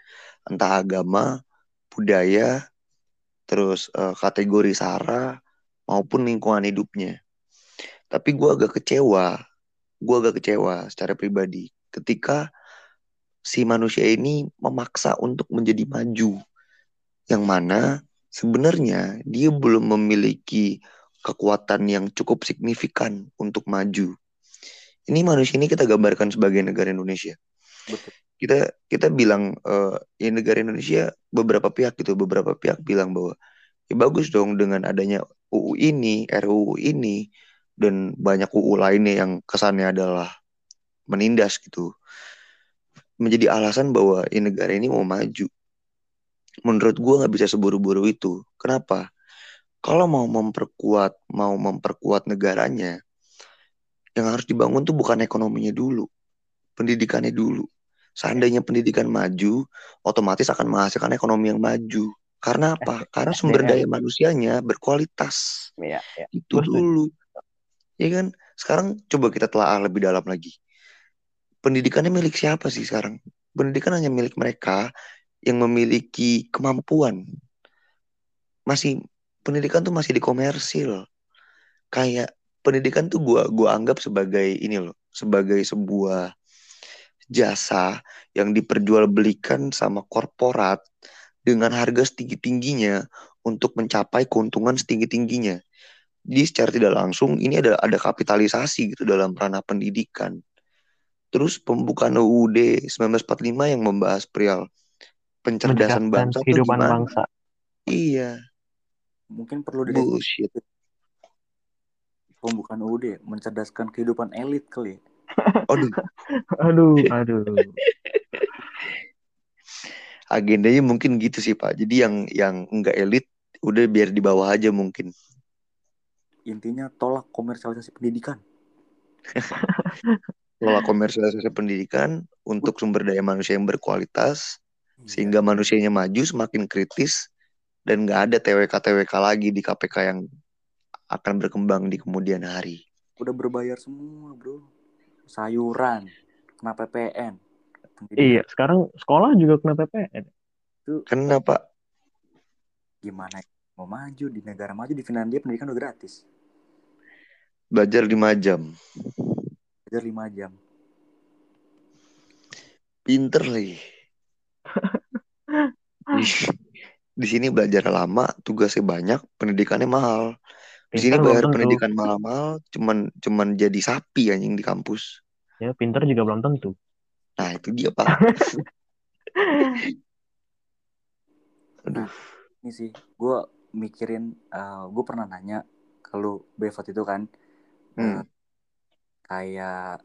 [SPEAKER 3] Entah agama budaya terus uh, kategori sara maupun lingkungan hidupnya. Tapi gue agak kecewa gue agak kecewa secara pribadi ketika si manusia ini memaksa untuk menjadi maju. Yang mana sebenarnya dia belum memiliki kekuatan yang cukup signifikan untuk maju ini manusia ini kita gambarkan sebagai negara Indonesia. Betul. Kita kita bilang uh, ya negara Indonesia beberapa pihak gitu, beberapa pihak bilang bahwa ya bagus dong dengan adanya UU ini, RUU ini dan banyak UU lainnya yang kesannya adalah menindas gitu. Menjadi alasan bahwa ya negara ini mau maju. Menurut gue nggak bisa seburu-buru itu. Kenapa? Kalau mau memperkuat, mau memperkuat negaranya, yang harus dibangun tuh bukan ekonominya dulu, pendidikannya dulu. Seandainya pendidikan maju, otomatis akan menghasilkan ekonomi yang maju. Karena apa? *laughs* Karena sumber daya manusianya berkualitas. Ya, ya. Itu dulu. Ya kan? Sekarang coba kita telah lebih dalam lagi. Pendidikannya milik siapa sih sekarang? Pendidikan hanya milik mereka yang memiliki kemampuan. Masih pendidikan tuh masih dikomersil. Kayak pendidikan tuh gua gua anggap sebagai ini loh, sebagai sebuah jasa yang diperjualbelikan sama korporat dengan harga setinggi-tingginya untuk mencapai keuntungan setinggi-tingginya. Jadi secara tidak langsung ini ada ada kapitalisasi gitu dalam ranah pendidikan. Terus pembukaan UUD 1945 yang membahas perihal pencerdasan bangsa
[SPEAKER 2] kehidupan bangsa.
[SPEAKER 3] Iya.
[SPEAKER 1] Mungkin perlu
[SPEAKER 3] Bullshit
[SPEAKER 1] pembukaan UUD mencerdaskan kehidupan elit kali. Ya. *laughs*
[SPEAKER 3] Aduh.
[SPEAKER 2] aduh, aduh.
[SPEAKER 3] Agendanya mungkin gitu sih Pak. Jadi yang yang enggak elit udah biar di bawah aja mungkin.
[SPEAKER 1] Intinya tolak komersialisasi pendidikan. *laughs*
[SPEAKER 3] tolak komersialisasi pendidikan untuk sumber daya manusia yang berkualitas iya. sehingga manusianya maju semakin kritis dan nggak ada TWK TWK lagi di KPK yang akan berkembang di kemudian hari.
[SPEAKER 1] Udah berbayar semua, bro. Sayuran, kena PPN.
[SPEAKER 2] Iya, sekarang sekolah juga kena PPN.
[SPEAKER 3] Itu kenapa?
[SPEAKER 1] Gimana mau maju di negara maju di Finlandia pendidikan udah gratis.
[SPEAKER 3] Belajar lima jam.
[SPEAKER 1] Belajar lima jam.
[SPEAKER 3] Pinter lagi. *laughs* di, sini belajar lama, tugasnya banyak, pendidikannya mahal. Di sini bayar pendidikan mahal-mahal, cuman cuman jadi sapi anjing di kampus.
[SPEAKER 2] Ya, pinter juga belum tentu.
[SPEAKER 3] Nah, itu dia, Pak. *laughs*
[SPEAKER 1] Aduh. Nah, ini sih, gue mikirin, uh, eh, gue pernah nanya kalau Bevat itu kan, hmm. uh, kayak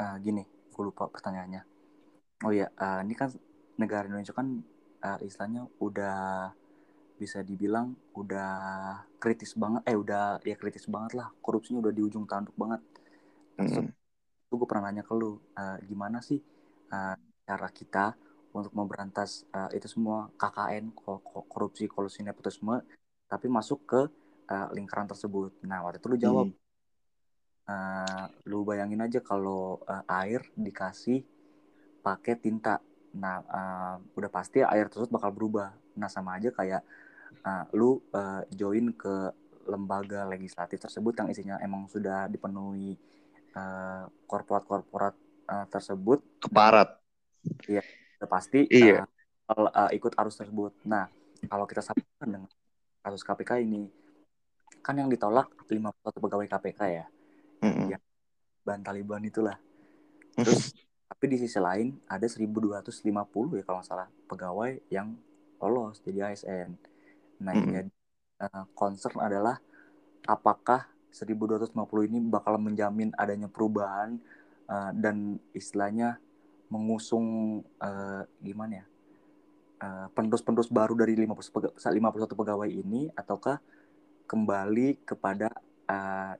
[SPEAKER 1] uh, gini, gue lupa pertanyaannya. Oh ya, uh, ini kan negara Indonesia kan uh, istilahnya udah bisa dibilang udah kritis banget eh udah ya kritis banget lah korupsinya udah di ujung tanduk banget mm. itu gue pernah nanya ke lu uh, gimana sih uh, cara kita untuk memberantas uh, itu semua KKN korupsi kolusi nepotisme tapi masuk ke uh, lingkaran tersebut nah waktu itu lu jawab mm. uh, lu bayangin aja kalau uh, air dikasih pakai tinta nah uh, udah pasti air tersebut bakal berubah. Nah sama aja kayak uh, lu uh, join ke lembaga legislatif tersebut yang isinya emang sudah dipenuhi uh, korporat-korporat uh, tersebut.
[SPEAKER 3] Keparat
[SPEAKER 1] iya udah pasti iya. Uh, uh, ikut arus tersebut. Nah kalau kita samakan dengan kasus KPK ini kan yang ditolak 51 pegawai KPK ya? Mm -hmm. yang ban Taliban itulah terus tapi di sisi lain ada 1250 ya kalau nggak salah pegawai yang lolos jadi ASN Nah, hmm. jadi uh, concern adalah apakah 1250 ini bakal menjamin adanya perubahan uh, dan istilahnya mengusung uh, gimana ya? Uh, penerus-penerus baru dari 51 pegawai ini ataukah kembali kepada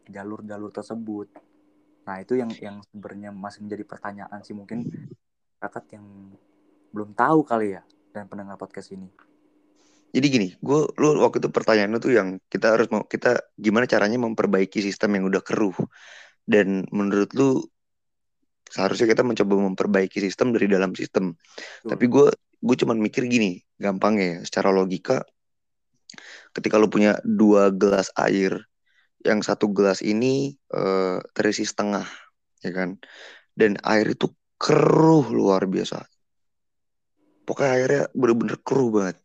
[SPEAKER 1] jalur-jalur uh, tersebut. Nah, itu yang yang sebenarnya masih menjadi pertanyaan sih mungkin rakyat yang belum tahu kali ya dan pendengar podcast ini.
[SPEAKER 3] Jadi gini, gue lu waktu itu pertanyaan lu tuh yang kita harus mau kita gimana caranya memperbaiki sistem yang udah keruh. Dan menurut lu seharusnya kita mencoba memperbaiki sistem dari dalam sistem
[SPEAKER 1] Betul.
[SPEAKER 3] tapi gue gue cuman mikir gini gampangnya ya secara logika ketika lu punya dua gelas air yang satu gelas ini eh, terisi setengah ya kan? Dan air itu keruh luar biasa. Pokoknya airnya bener-bener keruh banget.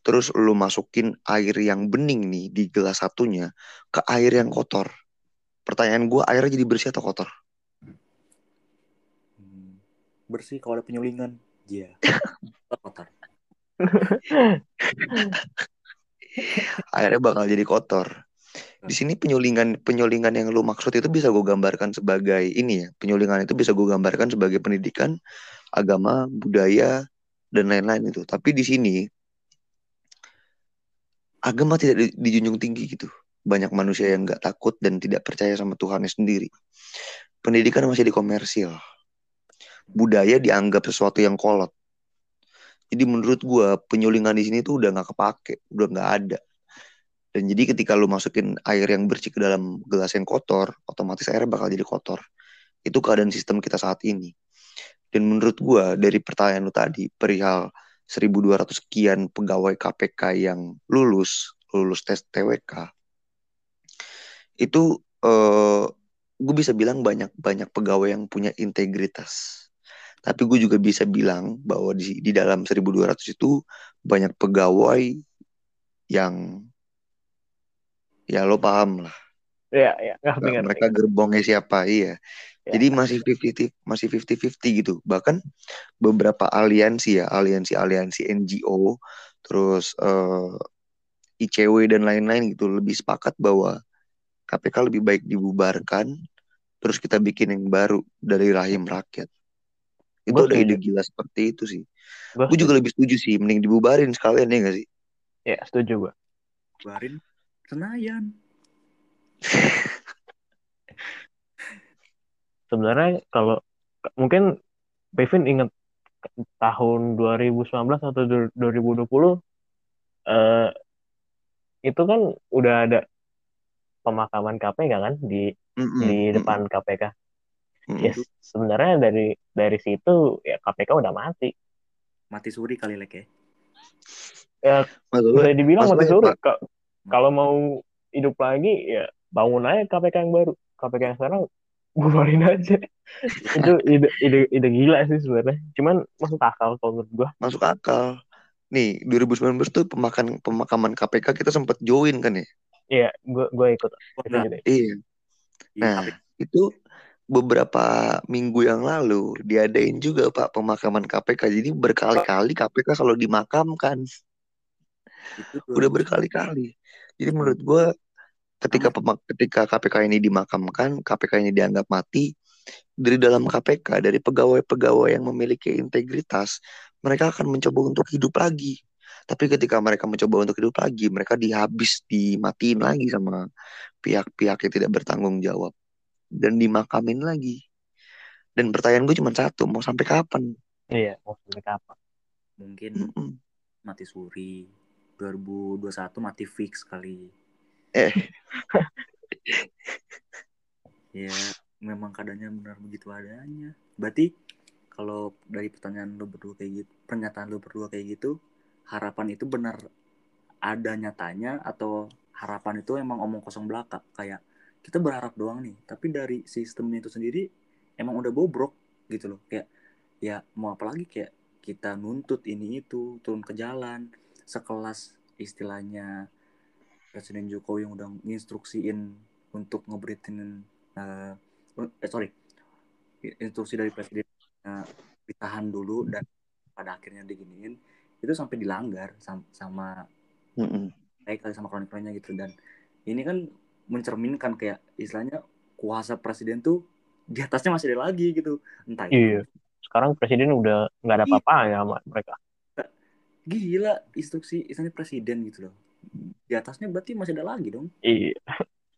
[SPEAKER 3] Terus lu masukin air yang bening nih di gelas satunya ke air yang kotor. Pertanyaan gue airnya jadi bersih atau kotor?
[SPEAKER 1] Hmm, bersih kalau ada penyulingan. Iya. *laughs* Kotor. *laughs*
[SPEAKER 3] Airnya bakal jadi kotor. Di sini penyulingan penyulingan yang lu maksud itu bisa gue gambarkan sebagai ini ya. Penyulingan itu bisa gue gambarkan sebagai pendidikan, agama, budaya dan lain-lain itu. Tapi di sini agama tidak di- dijunjung tinggi gitu. Banyak manusia yang nggak takut dan tidak percaya sama Tuhannya sendiri. Pendidikan masih dikomersil. Budaya dianggap sesuatu yang kolot. Jadi menurut gua penyulingan di sini tuh udah nggak kepake, udah nggak ada. Dan jadi ketika lu masukin air yang bersih ke dalam gelas yang kotor, otomatis airnya bakal jadi kotor. Itu keadaan sistem kita saat ini. Dan menurut gua dari pertanyaan lu tadi, perihal 1200 sekian pegawai KPK yang lulus, lulus tes TWK, itu eh, gue bisa bilang banyak banyak pegawai yang punya integritas. Tapi gue juga bisa bilang bahwa di, di dalam 1200 itu banyak pegawai yang ya lo paham lah.
[SPEAKER 2] Ya ya ngerti ngerti
[SPEAKER 3] mereka gerbongnya siapa? Iya.
[SPEAKER 2] Ya.
[SPEAKER 3] jadi masih 50 masih 50-50 gitu. Bahkan beberapa aliansi ya aliansi aliansi NGO terus eh, ICW dan lain-lain gitu lebih sepakat bahwa KPK lebih baik dibubarkan terus kita bikin yang baru dari rahim rakyat. Itu ada ide gila seperti itu sih.
[SPEAKER 2] Gua
[SPEAKER 3] gue juga lebih setuju sih mending dibubarin sekalian ya gak sih?
[SPEAKER 2] Ya setuju gue
[SPEAKER 1] barin Senayan
[SPEAKER 2] sebenarnya kalau mungkin Bevin ingat tahun 2019 atau du- 2020 eh itu kan udah ada pemakaman KPK kan di
[SPEAKER 3] Mm-mm,
[SPEAKER 2] di
[SPEAKER 3] mm-mm,
[SPEAKER 2] depan KPK.
[SPEAKER 3] mm-mm.
[SPEAKER 2] Yes, sebenarnya dari dari situ ya KPK udah mati.
[SPEAKER 1] mati suri kali lek ya
[SPEAKER 2] Ya bisa dibilang mati suri.
[SPEAKER 3] Pak.
[SPEAKER 2] Ka- Kalau mau hidup lagi ya bangun aja KPK yang baru. KPK yang sekarang *laughs* bubarin aja. *laughs* itu ide, ide ide gila sih sebenarnya. Cuman masuk akal kalau menurut gua.
[SPEAKER 3] masuk akal. Nih, 2019 tuh pemakan pemakaman KPK kita sempat join kan ya?
[SPEAKER 2] Iya, gua gua ikut.
[SPEAKER 1] Nah,
[SPEAKER 2] juga.
[SPEAKER 3] Iya.
[SPEAKER 1] iya,
[SPEAKER 3] Nah, itu beberapa minggu yang lalu diadain juga Pak pemakaman KPK. Jadi berkali-kali KPK kalau dimakamkan.
[SPEAKER 1] itu
[SPEAKER 3] Udah
[SPEAKER 1] 2000
[SPEAKER 3] berkali-kali. Jadi menurut gua ketika ketika KPK ini dimakamkan, KPK ini dianggap mati, dari dalam KPK, dari pegawai-pegawai yang memiliki integritas, mereka akan mencoba untuk hidup lagi. Tapi ketika mereka mencoba untuk hidup lagi, mereka dihabis, dimatiin lagi sama pihak-pihak yang tidak bertanggung jawab. Dan dimakamin lagi. Dan pertanyaan gue cuma satu, mau sampai kapan?
[SPEAKER 2] Iya, mau sampai kapan?
[SPEAKER 1] mungkin
[SPEAKER 3] Mm-mm.
[SPEAKER 1] mati suri 2021 mati fix kali.
[SPEAKER 3] Eh, *laughs*
[SPEAKER 1] ya memang keadaannya benar begitu adanya. Berarti kalau dari pertanyaan lu berdua kayak gitu pernyataan lu berdua kayak gitu harapan itu benar ada nyatanya atau harapan itu emang omong kosong belaka? Kayak kita berharap doang nih tapi dari sistemnya itu sendiri emang udah bobrok gitu loh. Kayak ya mau apa lagi? Kayak kita nuntut ini itu turun ke jalan sekelas istilahnya Presiden Jokowi yang udah nginstruksiin untuk ngeberitain eh, eh sorry instruksi dari presiden eh, ditahan dulu dan pada akhirnya diginiin itu sampai dilanggar sama, sama
[SPEAKER 3] mm-mm.
[SPEAKER 1] baik kali sama kronik-kroniknya gitu dan ini kan mencerminkan kayak istilahnya kuasa presiden tuh di atasnya masih ada lagi gitu entah itu
[SPEAKER 2] Iya. Sekarang presiden udah nggak ada apa-apa ya sama mereka.
[SPEAKER 1] Gila instruksi istilahnya presiden gitu loh di atasnya berarti masih ada lagi dong
[SPEAKER 2] Iya.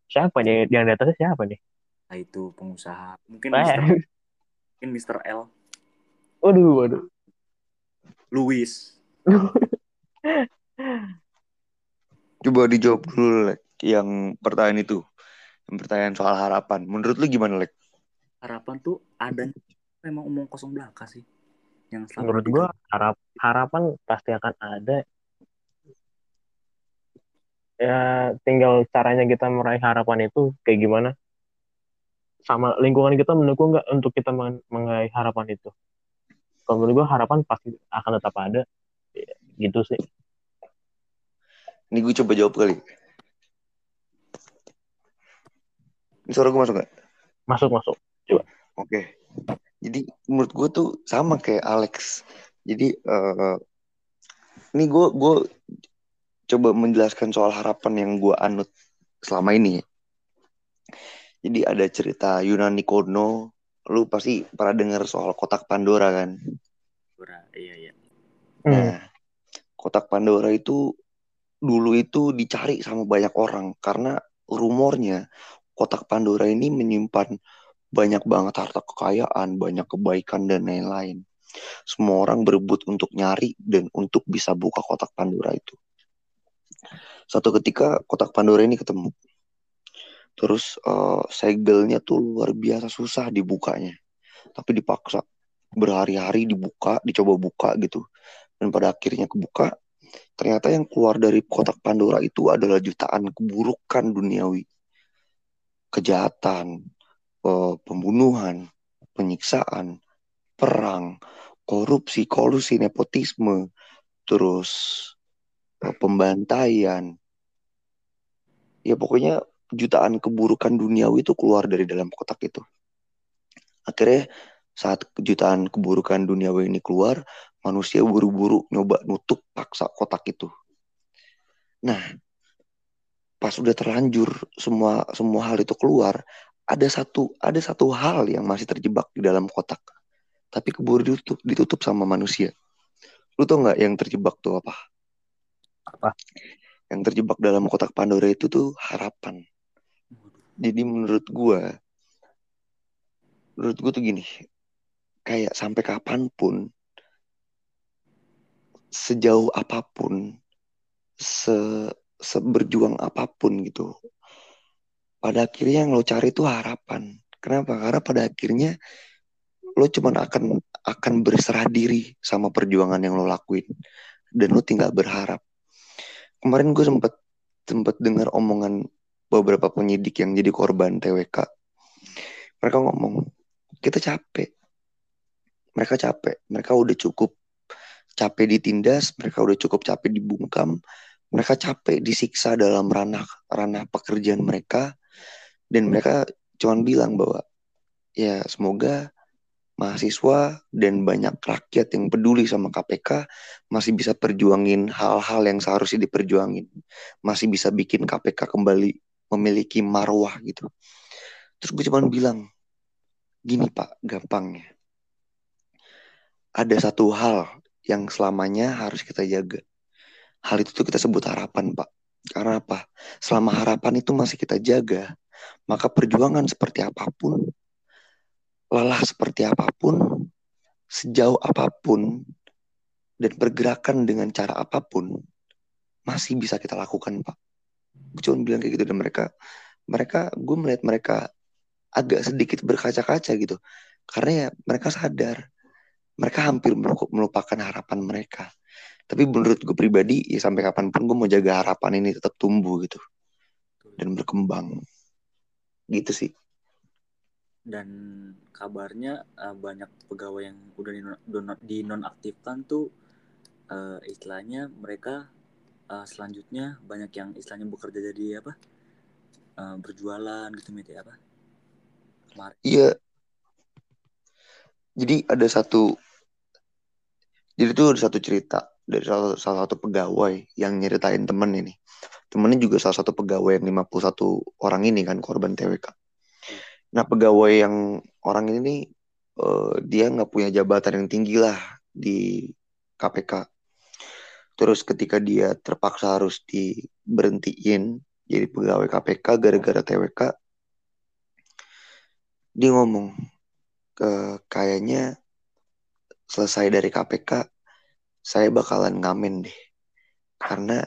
[SPEAKER 2] Siapa nih yang di atasnya siapa nih?
[SPEAKER 1] nah itu pengusaha mungkin
[SPEAKER 2] Eh,
[SPEAKER 1] Mr. mungkin Mr. L
[SPEAKER 2] waduh, waduh.
[SPEAKER 1] Louis *laughs*
[SPEAKER 3] Coba dijawab dulu, Lek. Yang pertanyaan itu. Yang pertanyaan soal harapan. Menurut lu gimana, Lek?
[SPEAKER 1] harapan tuh ada emang omong kosong belaka sih yang selalu
[SPEAKER 2] menurut
[SPEAKER 1] di-
[SPEAKER 2] gua harap harapan pasti akan ada. Ya tinggal caranya kita meraih harapan itu kayak gimana? Sama lingkungan kita mendukung nggak untuk kita meng- meraih harapan itu? Kalau menurut gua harapan pasti akan tetap ada. Ya, gitu sih.
[SPEAKER 3] Ini gue coba jawab kali. Ini suara gue masuk gak?
[SPEAKER 2] masuk masuk.
[SPEAKER 3] Oke. Jadi menurut gue tuh sama kayak Alex. Jadi eh ini gue gue coba menjelaskan soal harapan yang gue anut selama ini. Jadi ada cerita Yunani Kono. Lu pasti pernah dengar soal kotak Pandora kan?
[SPEAKER 1] Pura, iya iya
[SPEAKER 2] Hmm.
[SPEAKER 3] Nah, kotak Pandora itu dulu itu dicari sama banyak orang karena rumornya kotak Pandora ini menyimpan banyak banget harta kekayaan, banyak kebaikan dan lain-lain. Semua orang berebut untuk nyari dan untuk bisa buka kotak Pandora itu. Suatu ketika kotak Pandora ini ketemu. Terus eh, segelnya tuh luar biasa susah dibukanya. Tapi dipaksa. Berhari-hari dibuka, dicoba buka gitu. Dan pada akhirnya kebuka, ternyata yang keluar dari kotak Pandora itu adalah jutaan keburukan duniawi. Kejahatan, eh, pembunuhan, penyiksaan, perang, korupsi, kolusi, nepotisme, terus eh, pembantaian. Ya pokoknya jutaan keburukan duniawi itu keluar dari dalam kotak itu. Akhirnya saat jutaan keburukan duniawi ini keluar, manusia buru-buru nyoba nutup paksa kotak itu. Nah, pas udah terlanjur semua semua hal itu keluar, ada satu ada satu hal yang masih terjebak di dalam kotak, tapi keburu ditutup ditutup sama manusia. Lu tau nggak yang terjebak tuh apa?
[SPEAKER 2] Apa?
[SPEAKER 3] Yang terjebak dalam kotak Pandora itu tuh harapan. Jadi menurut gua, menurut gua tuh gini, kayak sampai kapan pun, sejauh apa pun, se seberjuang apa pun gitu, pada akhirnya yang lo cari itu harapan. Kenapa? Karena pada akhirnya lo cuman akan akan berserah diri sama perjuangan yang lo lakuin dan lo tinggal berharap. Kemarin gue sempet sempet dengar omongan beberapa penyidik yang jadi korban TWK. Mereka ngomong, kita capek. Mereka capek. Mereka udah cukup capek ditindas, mereka udah cukup capek dibungkam, mereka capek disiksa dalam ranah ranah pekerjaan mereka dan mereka cuman bilang bahwa ya semoga mahasiswa dan banyak rakyat yang peduli sama KPK masih bisa perjuangin hal-hal yang seharusnya diperjuangin. Masih bisa bikin KPK kembali memiliki marwah gitu. Terus gue cuman bilang, gini pak, gampangnya. Ada satu hal yang selamanya harus kita jaga. Hal itu tuh kita sebut harapan pak. Karena apa? Selama harapan itu masih kita jaga, maka perjuangan seperti apa pun, lelah seperti apa pun, sejauh apa pun, dan pergerakan dengan cara apa pun, masih bisa kita lakukan, Pak. Gue cuma bilang kayak gitu, dan mereka, mereka, gue melihat mereka agak sedikit berkaca-kaca gitu. Karena ya mereka sadar, mereka hampir melupakan harapan mereka. Tapi menurut gue pribadi, ya sampai kapan pun gue mau jaga harapan ini tetap tumbuh gitu. Dan berkembang. Gitu sih.
[SPEAKER 1] Dan kabarnya uh, banyak pegawai yang udah dinonaktifkan tuh uh, istilahnya mereka uh, selanjutnya banyak yang istilahnya bekerja jadi apa uh, berjualan gitu gitu apa?
[SPEAKER 3] Iya. Jadi ada satu jadi tuh ada satu cerita dari salah, salah satu pegawai yang nyeritain temen ini temennya juga salah satu pegawai yang 51 orang ini kan korban TWK Nah pegawai yang orang ini nih uh, dia nggak punya jabatan yang tinggi lah di KPK. Terus ketika dia terpaksa harus diberhentiin jadi pegawai KPK gara-gara TWK, dia ngomong ke kayaknya selesai dari KPK saya bakalan ngamen deh. Karena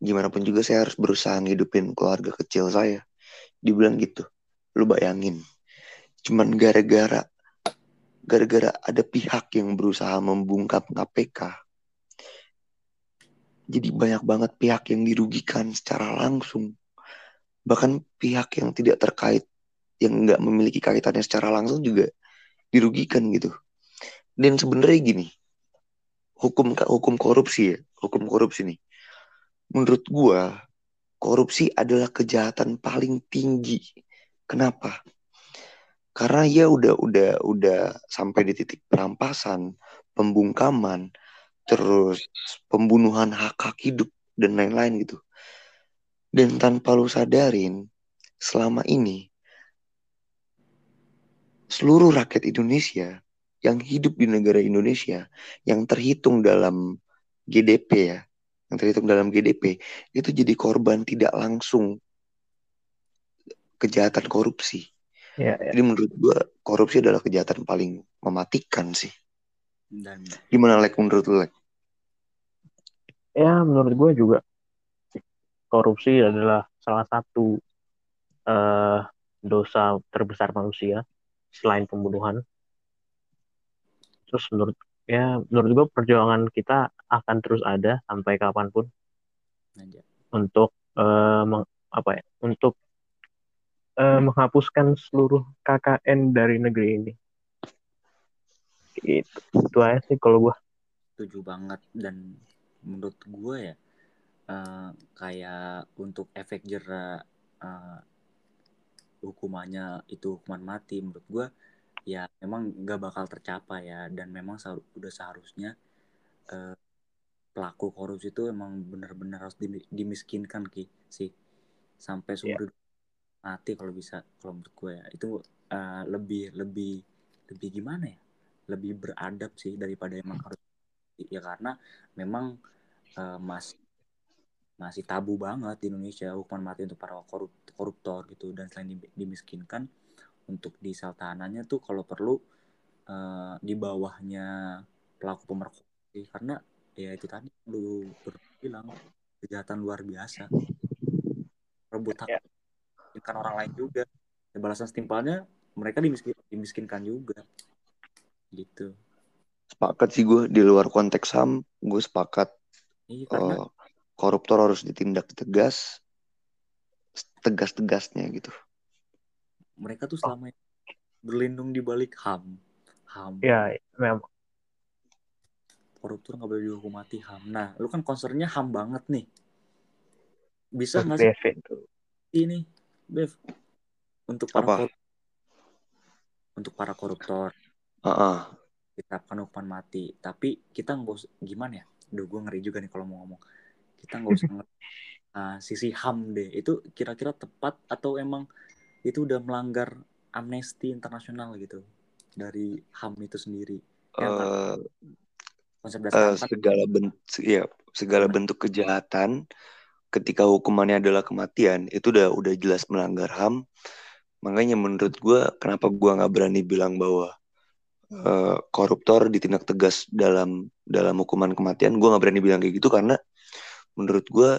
[SPEAKER 3] gimana pun juga saya harus berusaha ngidupin keluarga kecil saya. Dibilang gitu. Lu bayangin. Cuman gara-gara gara-gara ada pihak yang berusaha membungkam KPK jadi banyak banget pihak yang dirugikan secara langsung. Bahkan pihak yang tidak terkait yang nggak memiliki kaitannya secara langsung juga dirugikan gitu. Dan sebenarnya gini hukum hukum korupsi ya hukum korupsi nih. Menurut gua korupsi adalah kejahatan paling tinggi. Kenapa? Karena ya udah udah udah sampai di titik perampasan pembungkaman terus pembunuhan hak hak hidup dan lain-lain gitu. Dan tanpa lu sadarin selama ini seluruh rakyat Indonesia yang hidup di negara Indonesia yang terhitung dalam GDP ya yang terhitung dalam GDP itu jadi korban tidak langsung kejahatan korupsi.
[SPEAKER 2] Ya, ya.
[SPEAKER 3] Jadi menurut gua korupsi adalah kejahatan paling mematikan sih.
[SPEAKER 1] Dan
[SPEAKER 3] Gimana Lek menurut lu Lek?
[SPEAKER 2] ya menurut gue juga korupsi adalah salah satu eh, dosa terbesar manusia selain pembunuhan. Terus menurut ya menurut gue perjuangan kita akan terus ada sampai kapan pun
[SPEAKER 1] aja.
[SPEAKER 2] untuk eh, meng- apa ya untuk eh, menghapuskan seluruh KKN dari negeri ini. Gitu. Itu aja sih kalau gue.
[SPEAKER 1] setuju banget dan menurut gue ya eh, kayak untuk efek jerak eh, hukumannya itu hukuman mati menurut gue ya memang gak bakal tercapai ya. Dan memang seharu- udah seharusnya eh, pelaku korupsi itu emang benar-benar harus dimi- dimiskinkan ki sih. Sampai seumur hidup mati kalau bisa kalau menurut gue ya. Itu eh, lebih lebih lebih gimana ya? Lebih beradab sih daripada emang harus ya karena memang eh, masih masih tabu banget di Indonesia hukuman mati untuk para korup koruptor gitu. Dan selain di- dimiskinkan untuk di sel tahanannya tuh kalau perlu eh, di bawahnya pelaku pemerkosa karena ya itu tadi lu bilang kejahatan luar biasa rebut hak
[SPEAKER 2] Ya.
[SPEAKER 1] kan orang lain juga ya, balasan setimpalnya mereka dimiskin, dimiskinkan juga gitu
[SPEAKER 3] Sepakat sih gue di luar konteks HAM, gue sepakat
[SPEAKER 1] iya karena
[SPEAKER 3] eh, koruptor harus ditindak tegas, tegas-tegasnya gitu.
[SPEAKER 1] Mereka tuh selama ini berlindung di balik HAM HAM
[SPEAKER 2] Ya memang.
[SPEAKER 1] Koruptor nggak boleh dihukum mati HAM nah lu kan concernnya HAM banget nih. Bisa nggak sih ini Bev. Untuk para
[SPEAKER 3] Apa?
[SPEAKER 1] korup- untuk para koruptor.
[SPEAKER 3] Heeh.
[SPEAKER 1] ditetapkan hukuman mati. Tapi kita nggak usah gimana ya? Duh gue ngeri juga nih kalau mau ngomong. Kita nggak usah nge- *laughs* ah, sisi HAM deh. Itu kira-kira tepat atau emang itu udah melanggar amnesti internasional gitu dari HAM itu sendiri. Kan?
[SPEAKER 3] Eh,
[SPEAKER 1] konsep dasar kan
[SPEAKER 3] segala bentuk ya segala bentuk kejahatan ketika hukumannya adalah kematian itu udah udah jelas melanggar HAM makanya menurut gue kenapa gue nggak berani bilang bahwa eh, koruptor ditindak tegas dalam dalam hukuman kematian gue nggak berani bilang kayak gitu karena menurut gue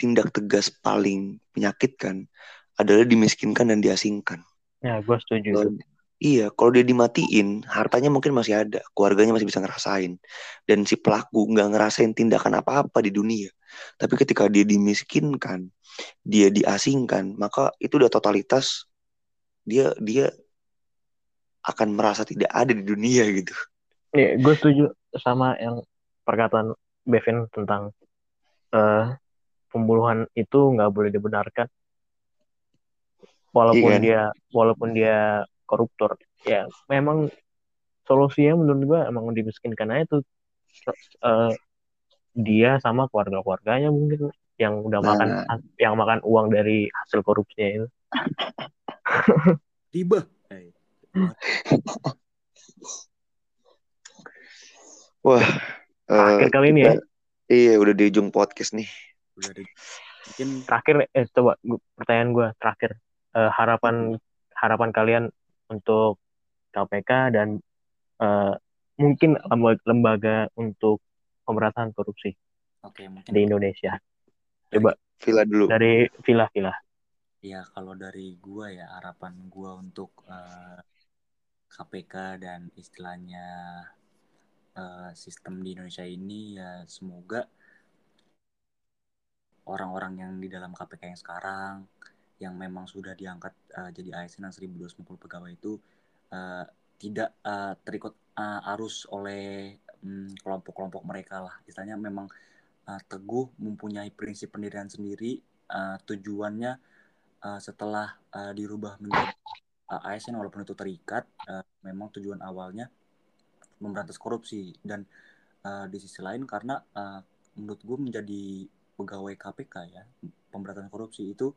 [SPEAKER 3] tindak tegas paling menyakitkan adalah dimiskinkan dan diasingkan
[SPEAKER 2] Ya gue setuju.
[SPEAKER 3] Kalau- Iya, kalau dia dimatiin, hartanya mungkin masih ada, keluarganya masih bisa ngerasain, dan si pelaku nggak ngerasain tindakan apa-apa di dunia. Tapi ketika dia dimiskinkan, dia diasingkan, maka itu udah totalitas dia dia akan merasa tidak ada di dunia gitu.
[SPEAKER 2] Ya, gue setuju sama yang perkataan Bevin tentang eh, pembunuhan itu nggak boleh dibenarkan. Walaupun
[SPEAKER 3] Iya kan?
[SPEAKER 2] dia walaupun dia koruptor, ya memang solusinya menurut gue emang dimiskinkan aja tuh eh, dia sama keluarga-keluarganya mungkin yang udah makan
[SPEAKER 3] Nah,
[SPEAKER 2] yang makan uang dari hasil korupsinya itu. *laughs*
[SPEAKER 1] tiba
[SPEAKER 3] wah,
[SPEAKER 2] Terakhir
[SPEAKER 3] eh,
[SPEAKER 2] kali ini ya,
[SPEAKER 3] iya udah di ujung podcast nih.
[SPEAKER 1] udah mungkin
[SPEAKER 2] terakhir eh coba gua- pertanyaan gue terakhir Eh, harapan harapan kalian untuk KPK dan eh, mungkin lembaga, untuk pemberantasan korupsi
[SPEAKER 1] oke mungkin
[SPEAKER 2] di Indonesia. Coba
[SPEAKER 3] Villa dulu.
[SPEAKER 2] dari Villa Villa.
[SPEAKER 1] ya kalau dari gua ya harapan gua untuk eh, KPK dan istilahnya uh, sistem di Indonesia ini ya semoga orang-orang yang di dalam KPK yang sekarang yang memang sudah diangkat uh, jadi ASN 1250 pegawai itu uh, tidak uh, terikut uh, arus oleh um, kelompok-kelompok mereka lah. Istilahnya memang uh, teguh mempunyai prinsip pendirian sendiri. Uh, tujuannya uh, setelah uh, dirubah menjadi uh, ASN walaupun itu terikat, uh, memang tujuan awalnya memberantas korupsi dan uh, di sisi lain karena uh, menurut gue menjadi pegawai KPK ya pemberantasan korupsi itu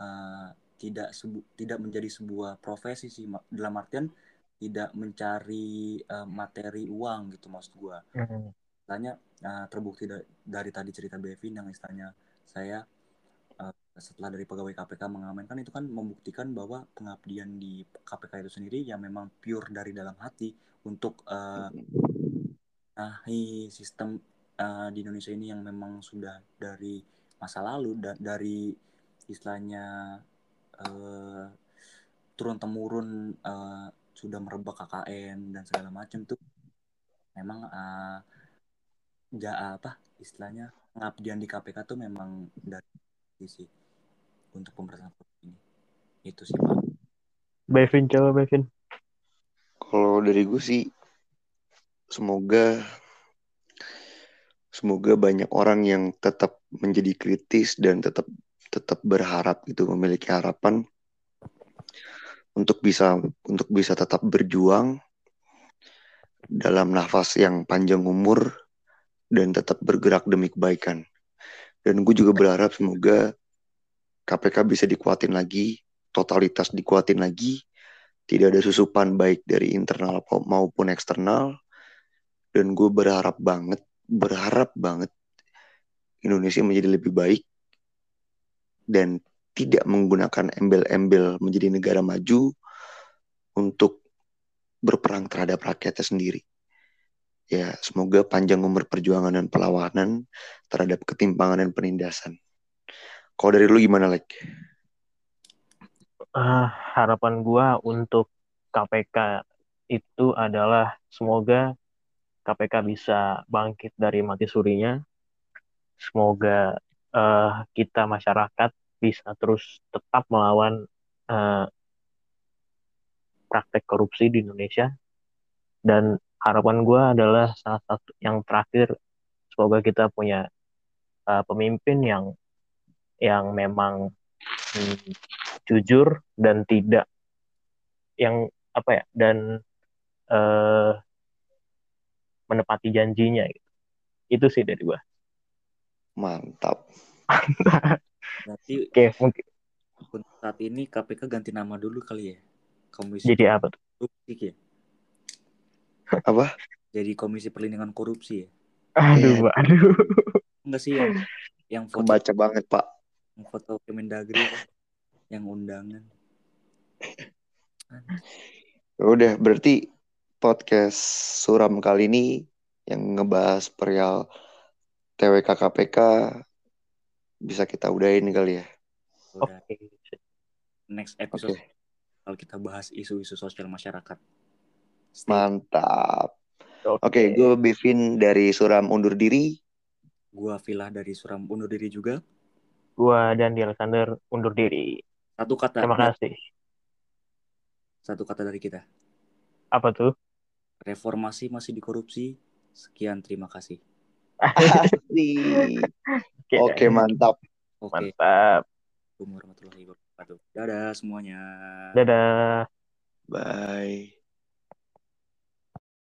[SPEAKER 1] uh, tidak sebu tidak menjadi sebuah profesi sih dalam artian tidak mencari uh, materi uang gitu maksud gue. Mm. Tanya uh, terbukti da dari tadi cerita Bevin yang istilahnya saya uh, setelah dari pegawai KPK mengamankan itu kan membuktikan bahwa pengabdian di KPK itu sendiri yang memang pure dari dalam hati untuk uh, sistem uh, di Indonesia ini yang memang sudah dari masa lalu da dari istilahnya uh, turun temurun uh, sudah merebak KKN dan segala macam tuh memang uh, ja apa istilahnya pengabdian di KPK tuh memang dari sisi untuk pemberantasan ini itu sih pak.
[SPEAKER 2] Bevin coba Bevin.
[SPEAKER 3] Kalau dari gue sih semoga semoga banyak orang yang tetap menjadi kritis dan tetap tetap berharap itu memiliki harapan untuk bisa untuk bisa tetap berjuang dalam nafas yang panjang umur dan tetap bergerak demi kebaikan. Dan gue juga berharap semoga KPK bisa dikuatin lagi, totalitas dikuatin lagi, tidak ada susupan baik dari internal maupun eksternal. Dan gue berharap banget, berharap banget Indonesia menjadi lebih baik dan tidak menggunakan embel-embel menjadi negara maju untuk berperang terhadap rakyatnya sendiri. Ya, semoga panjang umur perjuangan dan perlawanan terhadap ketimpangan dan penindasan. Kalau dari lu gimana, Lek?
[SPEAKER 2] Uh, harapan gua untuk KPK itu adalah semoga KPK bisa bangkit dari mati surinya. Semoga uh, kita masyarakat bisa terus tetap melawan uh, praktek korupsi di Indonesia dan harapan gue adalah salah satu yang terakhir semoga kita punya uh, pemimpin yang yang memang hmm, jujur dan tidak yang apa ya dan uh, menepati janjinya gitu. itu sih dari gue
[SPEAKER 3] mantap
[SPEAKER 1] Berarti Oke, mungkin untuk saat ini KPK ganti nama dulu kali ya.
[SPEAKER 2] Komisi Jadi apa tuh?
[SPEAKER 1] Korupsi ya.
[SPEAKER 3] Apa?
[SPEAKER 1] Jadi Komisi Perlindungan Korupsi ya.
[SPEAKER 2] Aduh, yeah. aduh.
[SPEAKER 1] Enggak sih yang yang
[SPEAKER 3] foto baca banget, Pak.
[SPEAKER 1] Yang foto Kemendagri yang undangan.
[SPEAKER 3] Udah, berarti podcast suram kali ini yang ngebahas perihal TWK KPK bisa kita udahin kali ya.
[SPEAKER 1] Oke. Okay. Next episode okay. kalau kita bahas isu-isu sosial masyarakat.
[SPEAKER 3] Stay. Mantap. Oke, okay. okay, gue Bivin dari Suram undur diri.
[SPEAKER 1] Gue Villa dari Suram undur diri juga.
[SPEAKER 2] Gue dan Alexander undur diri.
[SPEAKER 1] Satu kata.
[SPEAKER 2] Terima kasih.
[SPEAKER 1] Satu kata dari kita.
[SPEAKER 2] Apa tuh?
[SPEAKER 1] Reformasi masih dikorupsi. Sekian, terima kasih. *laughs*
[SPEAKER 3] Oke, okay, mantap.
[SPEAKER 2] Okay. Mantap.
[SPEAKER 1] Assalamualaikum warahmatullahi wabarakatuh. Dadah semuanya.
[SPEAKER 2] Dadah.
[SPEAKER 3] Bye.